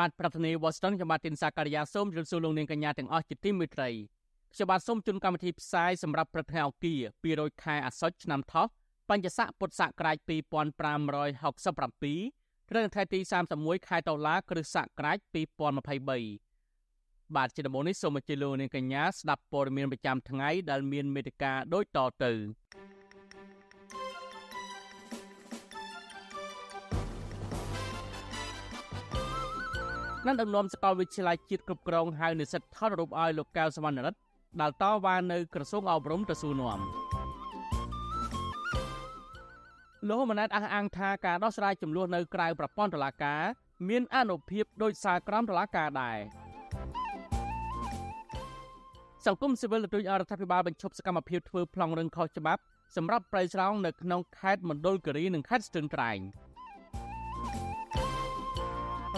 បាទប្រធានាទី Washington ខ្ញុំបាទទីនសាការីយ៉ាសូមជម្រាបសួរលោកនាងកញ្ញាទាំងអស់ជាទីមេត្រីខ្ញុំបាទសូមជូនកម្មវិធីផ្សាយសម្រាប់ព្រឹកថ្ងៃអង្គារ200ខែអាសត់ឆ្នាំថោះបញ្ញស័កពុទ្ធសករាជ2567ត្រូវនៅថ្ងៃទី31ខែតុលាគ្រិស្តសករាជ2023បាទជាដំបូងនេះសូមអញ្ជើញលោកនាងកញ្ញាស្ដាប់ព័ត៌មានប្រចាំថ្ងៃដែលមានមេត្តាដូចតទៅ នឹងដំណំសកលវិទ្យាល័យជាតិគ្រប់គ្រងហៅនិស្សិតថតរូបឲ្យលោកកៅសវណ្ណរិទ្ធដែលតវ៉ានៅក្រសួងអប់រំទៅសួរនាំលោកមណាតអះអាងថាការដោះស្រាយចំនួននៅក្រៅប្រព័ន្ធតុលាការមានអនុភាពដោយសារក្រមតុលាការដែរសង្គមស៊ីវិលទទូចអរដ្ឋាភិបាលបញ្ឈប់សកម្មភាពធ្វើប្លង់រឹងខុសច្បាប់សម្រាប់ប្រៃស្រោងនៅក្នុងខេត្តមណ្ឌលគិរីនិងខេត្តស្ទឹងត្រែង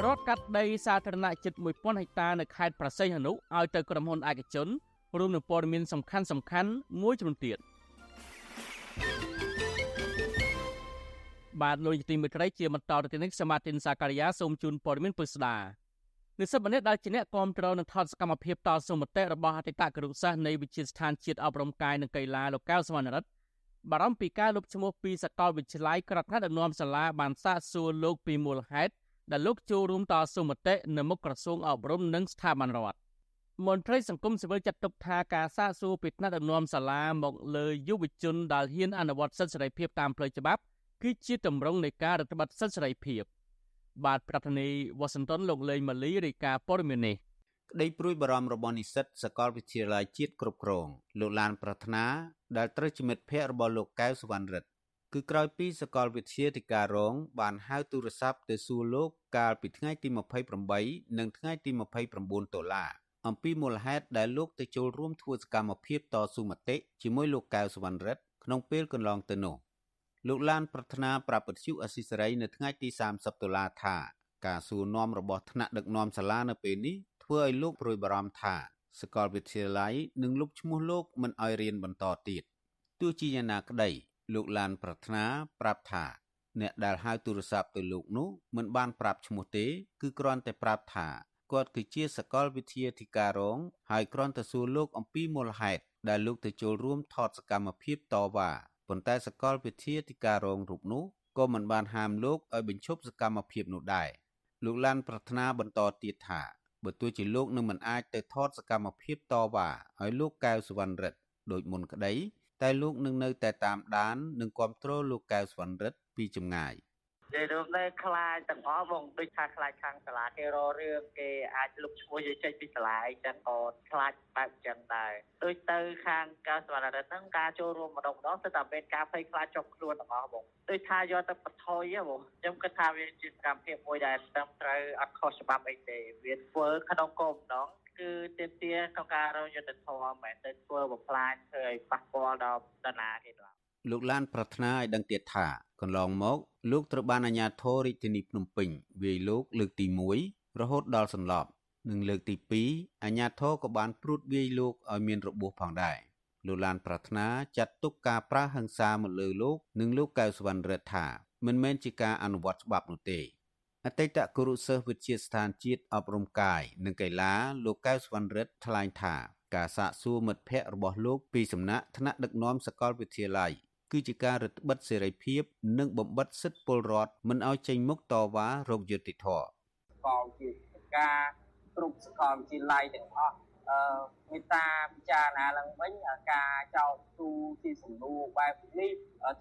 រដ្ឋកាត់ដីសាធារណៈជិត1000ហិកតានៅខេត្តប្រសិទ្ធអនុឲ្យទៅក្រុមហ៊ុនឯកជនរួមនឹងព័ត៌មានសំខាន់សំខាន់មួយចំនួនទៀតបាទលោកទីមេត្រីជាបន្តទៅនេះសមាទិនសាការីយ៉ាសូមជូនព័ត៌មានពុស្ដានិស្សិតម្នាក់ដែលជាអ្នកគាំទ្រនឹងថតសកម្មភាពតស៊ូមតិរបស់អតីតគរុសាសនៃវិទ្យាស្ថានជាតិអប់រំកាយនិងកីឡាលោកកៅសវណ្ណរិទ្ធបារម្ភពីការលុបឈ្មោះពីសាកលវិទ្យាល័យក្របខ័ណ្ឌដឹកនាំសាលាបានសាកសួរលោកពីមូលហេតុ ដែលលោកចូលរួមតស៊ូមតិនៅមុខក្រសួងអប់រំនិងស្ថាប័នរដ្ឋមន្ត្រីសង្គមស៊ីវិលចាត់ទុកថាការសាកសួរពីថ្នាក់ដឹកនាំសាលាមកលើយុវជនដែលហ៊ានអនុវត្តសិទ្ធិសេរីភាពតាមផ្លូវច្បាប់គឺជាតម្រង់នៃការរដ្ឋបတ်សិទ្ធិសេរីភាពបាទប្រធានាធិបតីវ៉ាស៊ីនតោនលោកលេងម៉ាលីរាយការណ៍ព័ត៌មាននេះក្តីព្រួយបារម្ភរបស់និស្សិតសាកលវិទ្យាល័យជាតិគ្រប់គ្រងលោកឡានប្រាថ្នាដែលត្រូវជាមិត្តភ័ក្តិរបស់លោកកៅសវណ្ណរិទ្ធ គឺក្រោយពីសាកលវិទ្យាធិការរង បានហៅទូរស័ព្ទទៅសួរលោកកាលពីថ្ងៃទី28និងថ្ងៃទី29ដុល្លារអំពីមូលហេតុដែលលោកទៅចូលរួមធ្វើសកម្មភាពតស៊ូមតិជាមួយលោកកៅសវណ្ណរិទ្ធក្នុងពេលកន្លងទៅនោះលោកឡានប្រាថ្នាប្រាប់ពទ្យុអស៊ីសេរីនៅថ្ងៃទី30ដុល្លារថាការសួរនាំរបស់ថ្នាក់ដឹកនាំសាលានៅពេលនេះធ្វើឲ្យលោកព្រួយបារម្ភថាសាកលវិទ្យាល័យនឹងលុបឈ្មោះលោកមិនឲ្យរៀនបន្តទៀតទោះជាយ៉ាងណាក្តី លោកឡានប្រាថ្នាប្រាប់ថា អ្នកដែលហៅទូរស័ព្ទទៅលោកនោះមិនបានប្រាប់ឈ្មោះទេ គឺគ្រាន់តែប្រាប់ថាគាត់គឺជាសកលវិទ្យាធិការរងហើយគ្រាន់តែសួរលោកអំពីមូលហេតុដែលលោកទៅចូលរួមថតសកម្មភាពតវ៉ាប៉ុន្តែសកលវិទ្យាធិការរងរូបនោះក៏មិនបានហាមលោកឲ្យបញ្ឈប់សកម្មភាពនោះដែរលោកឡានប្រាថ្នាបន្តទៀតថាបើទោះជាលោកនឹងមិនអាចទៅថតសកម្មភាពតវ៉ាឲ្យលោកកៅសវណ្ណរិទ្ធដោយមុនក្តី តែលោកនឹងនៅតែតាមដាននិងគ្រប់គ្រងលោកកៅសវណ្ណរិទ្ធពីចម្ងាយនិយាយរួមទៅខ្លាចទាំងអស់បងដូចថាខ្លាចខាងសាលាគេរករឿងគេអាចលុបឈ្មោះយើងចេញពីសាលាអីចឹងក៏ខ្លាចបែបចឹងដែរដូចទៅខាងកៅសវណ្ណរិទ្ធហ្នឹងការចូលរួមម្ដងម្ដងគឺតែមានការភ័យខ្លាចជាប់ខ្លួនទាំងអស់បងដូចថាយកទៅបន្ថយហ៎បងខ្ញុំគិតថាវាជាសកម្មភាពមួយដែលត្រឹមត្រូវអត់ខុសច្បាប់អីទេវាធ្វើក្នុងគោលម្ដង គឺទាមទារក្នុងការរកយុទ្ធធម៌មិនមែនទៅធ្វើបំផ្លាញធ្វើឲ្យប៉ះពាល់ដល់ដណាទេបាទលោកឡានប្រាថ្នាឲ្យដឹងទៀតថាកន្លងមកលោកត្រូវបានអាជ្ញាធររាជធានីភ្នំពេញវាយលោកលើកទី1រហូតដល់សន្លប់និងលើកទី2អាជ្ញាធរក៏បានព្រួតវាយលោកឲ្យមានរបួសផងដែរលោកឡានប្រាថ្នាចាត់ទុកការប្រើហិង្សាមកលើលោកនិងលោកកៅសវណ្ណរដ្ឋថាមិនមែនជាការអនុវត្តច្បាប់នោះទេ អតីតគរុសិស្សវិទ្យាស្ថានជាតិអប់រំកាយនិងកីឡាលោកកៅសវណ្ណរិទ្ធថ្លែងថាការសាកសួរមិត្តភ័ក្តិរបស់លោកពីសំណាក់ថ្នាក់ដឹកនាំសាកលវិទ្យាល័យគឺជាការរឹតបន្តឹងសេរីភាព និងបំបិតសិទ្ធិពលរដ្ឋមិនឲ្យចេញមុខតវ៉ារោគយុត្តិធម៌ក៏ជាការគ្រប់សកលវិទ្យាល័យទាំងអស់អឺ មេត្តាពិចារណាឡើងវិញការចោទទូជាសំណួរបែបនេះ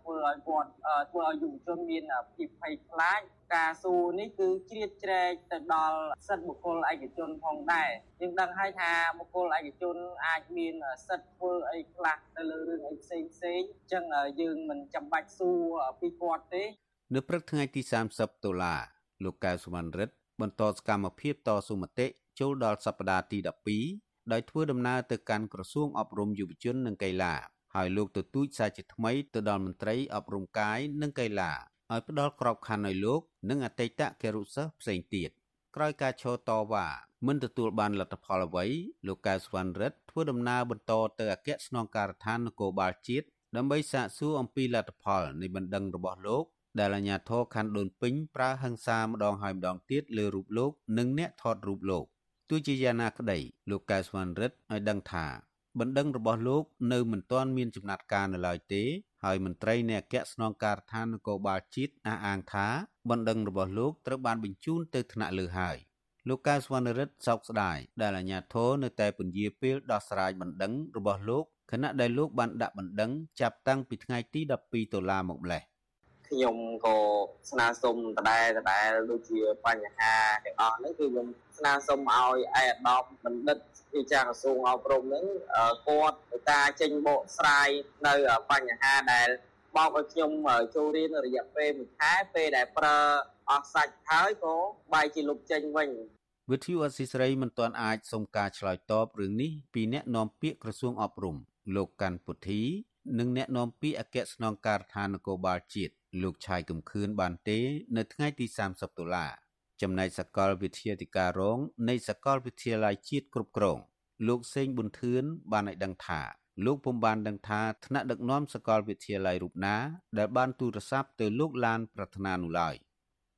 ធ្វើឲ្យគាត់ធ្វើឲ្យយុវជនមានភាពភ័យខ្លាចការសួរនេះគឺជ្រៀតជ្រែកទៅដល់សិទ្ធិបុគ្គលឯកជនផងដែរយើងដឹងហើយថាបុគ្គលឯកជនអាចមានសិទ្ធិធ្វើអីខ្លះទៅលើរឿងអីផ្សេងផ្សេងអញ្ចឹងយើងមិនចាំបាច់សួរពីគាត់ទេ នៅព្រឹកថ្ងៃទី30ដុល្លារលោកកៅសុវណ្ណរិទ្ធបន្តសកម្មភាពតស៊ូមតិចូលដល់សប្តាហ៍ទី12 ដោយធ្វើដំណើរទៅកាន់ក្រសួងអប់រំយុវជននិងកីឡាហើយលោកទទូចសារជាថ្មីទៅដល់មន្ត្រីអប់រំកាយនិងកីឡាឲ្យផ្ដល់ក្របខ័ណ្ឌឲ្យលោក និងអតីតគរុសិស្សផ្សេងទៀតក្រោយការឈរតវ៉ាមិនទទួលបានលទ្ធផលអ្វីលោកកៅសវណ្ណរិទ្ធធ្វើដំណើរបន្តទៅអគ្គស្នងការដ្ឋាននគរបាលជាតិដើម្បីសាកសួរអំពីលទ្ធផលនៃបណ្ដឹងរបស់លោកដែលអាជ្ញាធរខណ្ឌដូនពេញប្រើហិង្សាម្ដងហើយម្ដងទៀតលើរូបលោក និងអ្នកថតរូបលោក ទោះជាយ៉ាងណាក្តីលោកកែសវណ្ណរិទ្ធឲ្យដឹងថាបណ្ដឹងរបស់លោកនៅមិនទាន់មានចំណាត់ការនៅឡើយទេហើយមន្ត្រីនៃអគ្គស្នងការដ្ឋាននគរបាលជាតិអះអាងថាបណ្ដឹងរបស់លោកត្រូវបានបញ្ជូនទៅថ្នាក់លើហើយលោកកៅសវណ្ណរិទ្ធសោកស្ដាយដែលអាជ្ញាធរនៅតែពន្យាពេលដោះស្រាយបណ្ដឹងរបស់លោកខណៈដែលលោកបានដាក់បណ្ដឹងចាប់តាំងពីថ្ងៃទី12តុលាមកម្លេះខ្ញុំក៏ស្នើសុំដដែលដដែលដូចជាបញ្ហាទាំងអស់ហ្នឹងគឺខ្ញុំ ស្នើសុំឲ្យឯអាដាមបណ្ឌិតវិចារក្រសួងអប់រំហ្នឹងគាត់ការចេញបកស្រាយនៅបញ្ហាដែលបោកឲ្យខ្ញុំចូលរៀនរយៈពេល1ខែពេលដែលប្រើអស់សាច់ហើយក៏បែរជាលុបចេញវិញវិទ្យុអស៊ីសេរីមិនទាន់អាចសុំការឆ្លើយតបរឿងនេះពីអ្នកនាំពាក្យក្រសួងអប់រំលោកកាន់ពុទ្ធីនិងអ្នកនាំពាក្យអគ្គស្នងការដ្ឋាននគរបាលជាតិលោកឆាយកំខឿនបានទេ នៅថ្ងៃទី30តុលា ចំណែកសកលវិទ្យាធិការរងនៃសកលវិទ្យាល័យជាតិគ្រប់គ្រងលោកសេងប៊ុនធឿនបានឲ្យដឹងថាលោកពុំបានដឹងថាថ្នាក់ដឹកនាំសកលវិទ្យាល័យរូបណាដែលបានទូរស័ព្ទទៅលោកឡានប្រាថ្នានោះឡើយ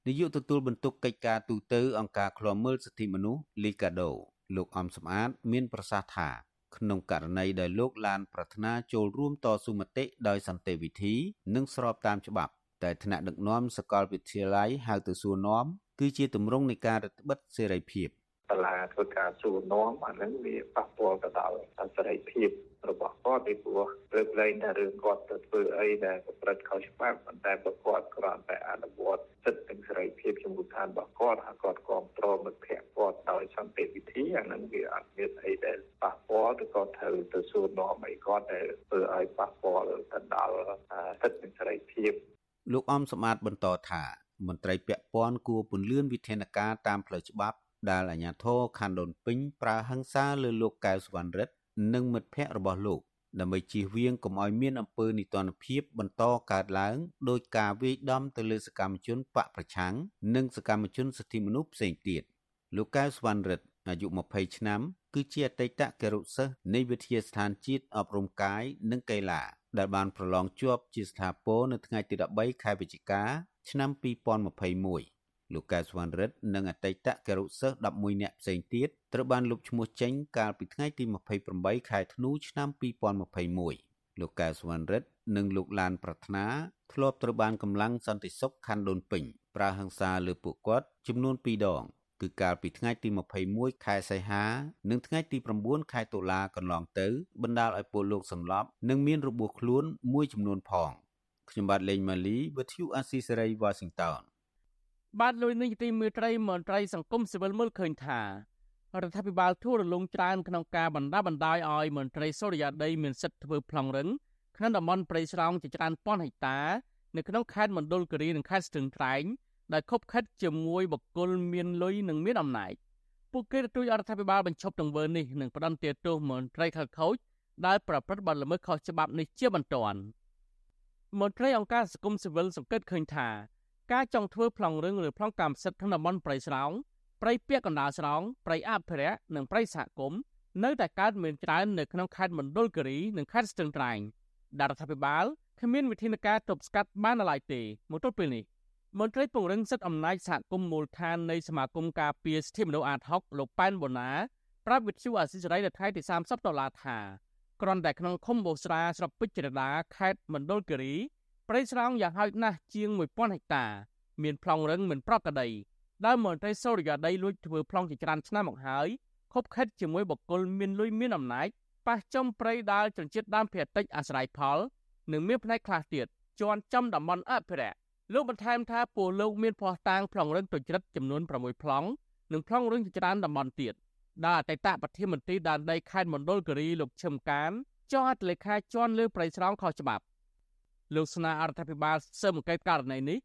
នាយកទទួលបន្ទុកកិច្ចការទូតអង្គការឃ្លាំមើលសិទ្ធិមនុស្សលីកាដូលោកអំសំអាត មានប្រសាសន៍ថាក្នុងករណីដែលលោកឡានប្រាថ្នាចូលរួមតស៊ូមតិដោយសន្តិវិធី និងស្របតាមច្បាប់តែថ្នាក់ដឹកនាំសកលវិទ្យាល័យហៅទៅសួរនាំ គឺជាទម្រង់នៃការរឹតបន្តឹងសេរីភាពតឡាធ្វើការសួរនាំអានឹងវាប៉ះពាល់ទៅដល់សេរីភាពរបស់គាត់ពីព្រោះព្រឹកលែងតែរឿងគាត់ទៅធ្វើអីដែលប្រព្រឹត្តខុសច្បាប់ប៉ុន្តែបើគាត់គ្រាន់តែអនុវត្តសិទ្ធិនិងសេរីភាពជំនួសឋានរបស់គាត់ហើយគាត់គ្រប់គ្រងមិត្តភ័ក្តិគាត់ដោយសន្តិវិធីអានឹងវាអត់មានអីដែលប៉ះពាល់ឬក៏ត្រូវទៅសួរនាំអីគាត់ដែលធ្វើឲ្យប៉ះពាល់ទៅដល់សិទ្ធិនិងសេរីភាពលោកអំសម្បត្តិបន្តថា មន្ត្រីពាក់ព័ន្ធគួរពន្លឿនវិធានការតាមផ្លូវច្បាប់ដែលអាជ្ញាធរខណ្ឌដូនពេញប្រើហិង្សាលើលោកកៅសវណ្ណរិទ្ធនិងមិត្តភ័ក្តិរបស់លោកដើម្បីជៀសវាងកុំឲ្យមានអំពើនីតិរដ្ឋភាពបន្តកើតឡើងដោយការវាយដំទៅលើសកម្មជនបកប្រឆាំងនិងសកម្មជនសិទ្ធិមនុស្សផ្សេងទៀតលោកកៅសវណ្ណរិទ្ធអាយុ20ឆ្នាំ គឺជាអតីតគរុសិស្សនៃវិទ្យាស្ថានជាតិអប់រំកាយនិងកីឡា ដែលបានប្រឡងជាប់ជាស្ថាពរនៅថ្ងៃទី13ខែវិច្ឆិកាឆ្នាំ2021លោកកែសវណ្ណរិទ្ធនិងអតីតគរុសិស្ស11នាក់ផ្សេងទៀតត្រូវបានលុបឈ្មោះចេញកាលពីថ្ងៃទី28ខែធ្នូឆ្នាំ2021លោកកែសវណ្ណរិទ្ធនិងលោកឡានប្រាថ្នាធ្លាប់ត្រូវបានកម្លាំងសន្តិសុខខណ្ឌដូនពេញប្រើហិង្សាលើពួកគាត់ចំនួន2ដង គឺកាលពីថ្ងៃទី21ខែសីហា និងថ្ងៃទី9ខែតុលាកន្លងទៅបណ្ដាលឲ្យពលលោកសន្លប់និងមានរបួសខ្លួនមួយចំនួនផងខ្ញុំបាទលេងម៉ាលីវិទ្យុអាស៊ីសេរី Washington បាទលោកនាយទីមេត្រីមន្ត្រីសង្គមស៊ីវិលមើលឃើញថារដ្ឋាភិបាលធូររលុងច្រើនក្នុងការបណ្ដាបណ្ដោយឲ្យមន្ត្រីសូរិយាដីមានសិទ្ធិធ្វើប្លង់រឹងក្នុងតំបន់ព្រៃស្រោងជាច្រើនពាន់ហិកតានៅក្នុងខេត្តមណ្ឌលគិរីនិងខេត្តស្ទឹងត្រែង ដែលខົບខិតជាមួយបកគលមានលុយនិងមានអំណាចពួកគេទទូចរដ្ឋាភិបាលបញ្ឈប់ទង្វើនេះនិងផ្ដន្ទាទោសមន្ត្រីខលខូចដែលប្រព្រឹត្តបទល្មើសខុសច្បាប់នេះជាបន្ទាន់មន្ត្រីអង្គការសង្គមស៊ីវិលសង្កេតឃើញថាការចង់ធ្វើប្លង់រឹងឬប្លង់កម្មសិទ្ធិក្នុងតំបន់ព្រៃស្រោងព្រៃពាកកណ្ដាលស្រោងព្រៃអភិរក្សនិងព្រៃសហគមន៍នៅតែកើតមានច្រើននៅក្នុងខេត្តមណ្ឌលគិរីនិងខេត្តស្ទឹងត្រែងដែលរដ្ឋាភិបាលគ្មានវិធានការទប់ស្កាត់បានឡើយទេមកទល់ពេលនេះ មន្ត្រីពង្រឹងសិទ្ធិអំណាចសហគមន៍មូលដ្ឋាននៃសមាគមការពារសិទ្ធិមនុស្សអាត6លោកប៉ែនបូណាប្រាប់វិទ្យុអាស៊ីសេរីនៅថ្ងៃទី30ដុល្លារថាគ្រាន់តែក្នុងឃុំបូស្រាស្រុកពេជ្រដាខេត្តមណ្ឌលគិរីព្រៃស្រោងយ៉ាងហោចណាស់ជាង1000ហិកតា មានប្លង់រឹងមិនប្រក្រតីដែលមន្ត្រីសូរិយាដីលួចធ្វើប្លង់ជាច្រើនឆ្នាំមកហើយខົບខិតជាមួយបកគលមានលុយមានអំណាចប៉ះចំព្រៃដាល់ចង្ជាតិដើមភាគតិចអាស្រ័យផល និងមានផ្នែកខ្លះទៀតជន់ចំតំបន់អភិរក្ស លោកបន្ថែមថាពលលោកមានភ័ស្តុតាងប្លង់រឹងទុច្ចរិតចំនួន6ប្លង់និងប្លង់រឹងជាច្រើនតំបន់ទៀតដែលអតីតប្រធានមន្ត្រីដែនដីខេត្តមណ្ឌលគិរីលោកឈឹមកានចុះហត្ថលេខាជន់លើប្រៃស្រោងខុសច្បាប់លោកស្នើអរដ្ឋាភិបាលស៊ើបអង្កេតករណីនេះ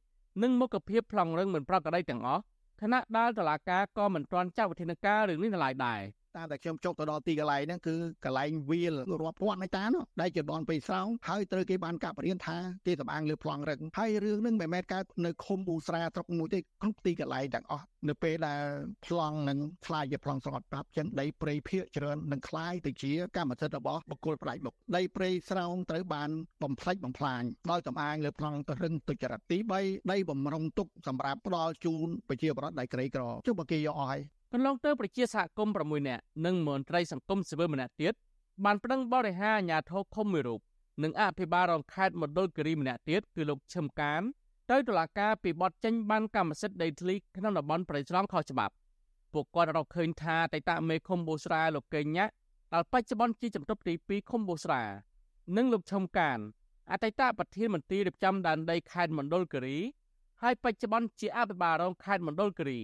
និងមុខភាពប្លង់រឹងមិនប្រក្រតីទាំងអស់ខណៈដែលតុលាការក៏មិនទាន់ចាត់វិធានការរឿងនេះនៅឡើយដែរ តាមតែខ្ញុំចុះទៅដល់ទីកន្លែងហ្នឹងគឺកន្លែងវាលរាប់ពាន់ហិកតានោះដែលជាដនពេលស្រោងហើយត្រូវគេបានកាប់រៀនថាគេសម្អាងលើប្លង់រឹងហើយរឿងហ្នឹងមិនមែនកើតនៅឃុំអ៊ូស្រាស្រុកមួយទេគ្រប់ទីកន្លែងទាំងអស់នៅពេលដែលប្លង់នឹងខ្លាយជាប្លង់ស្រោតប្រាប់ចឹងដីព្រៃភាគច្រើននឹងខ្លាយទៅជាកម្មសិទ្ធិរបស់បុគ្គលផ្ដាច់មុខដីព្រៃស្រោងត្រូវបានបំផ្លិចបំផ្លាញដោយសម្អាងលើប្លង់រឹងទុច្ចរិតទី3ដីបំរុងទុកសម្រាប់ផ្ដល់ជូនប្រជាពលរដ្ឋដែលក្រីក្រចុះបើគេយកអស់ហើយកន្លងទៅប្រជាសហគមន៍6នាក់និងមន្ត្រីសង្គមស៊ីវិលម្នាក់ទៀតបានប្តឹងបរិហាអាញាធរឃុំមួយរូបនិងអភិបាលរងខេត្តមណ្ឌលគិរីម្នាក់ទៀតគឺលោកឈឹមកាន ទៅតុលាការពីបទចេញបានកម្មសិទ្ធិដីធ្លីក្នុងតំបន់ប្រៃស្រង់ខុសច្បាប់ពួកគាត់រកឃើញថាតៃតាមេឃុំបូស្រាលោកកេងញ៉ាដែលបច្ចុប្បន្នជាជំទប់ទី2ឃុំបូស្រា និងលោកឈឹមកានអតីតប្រធានមន្ត្រីរៀបចំដែនដីខេត្តមណ្ឌលគិរីហើយបច្ចុប្បន្នជាអភិបាលរងខេត្តមណ្ឌលគិរី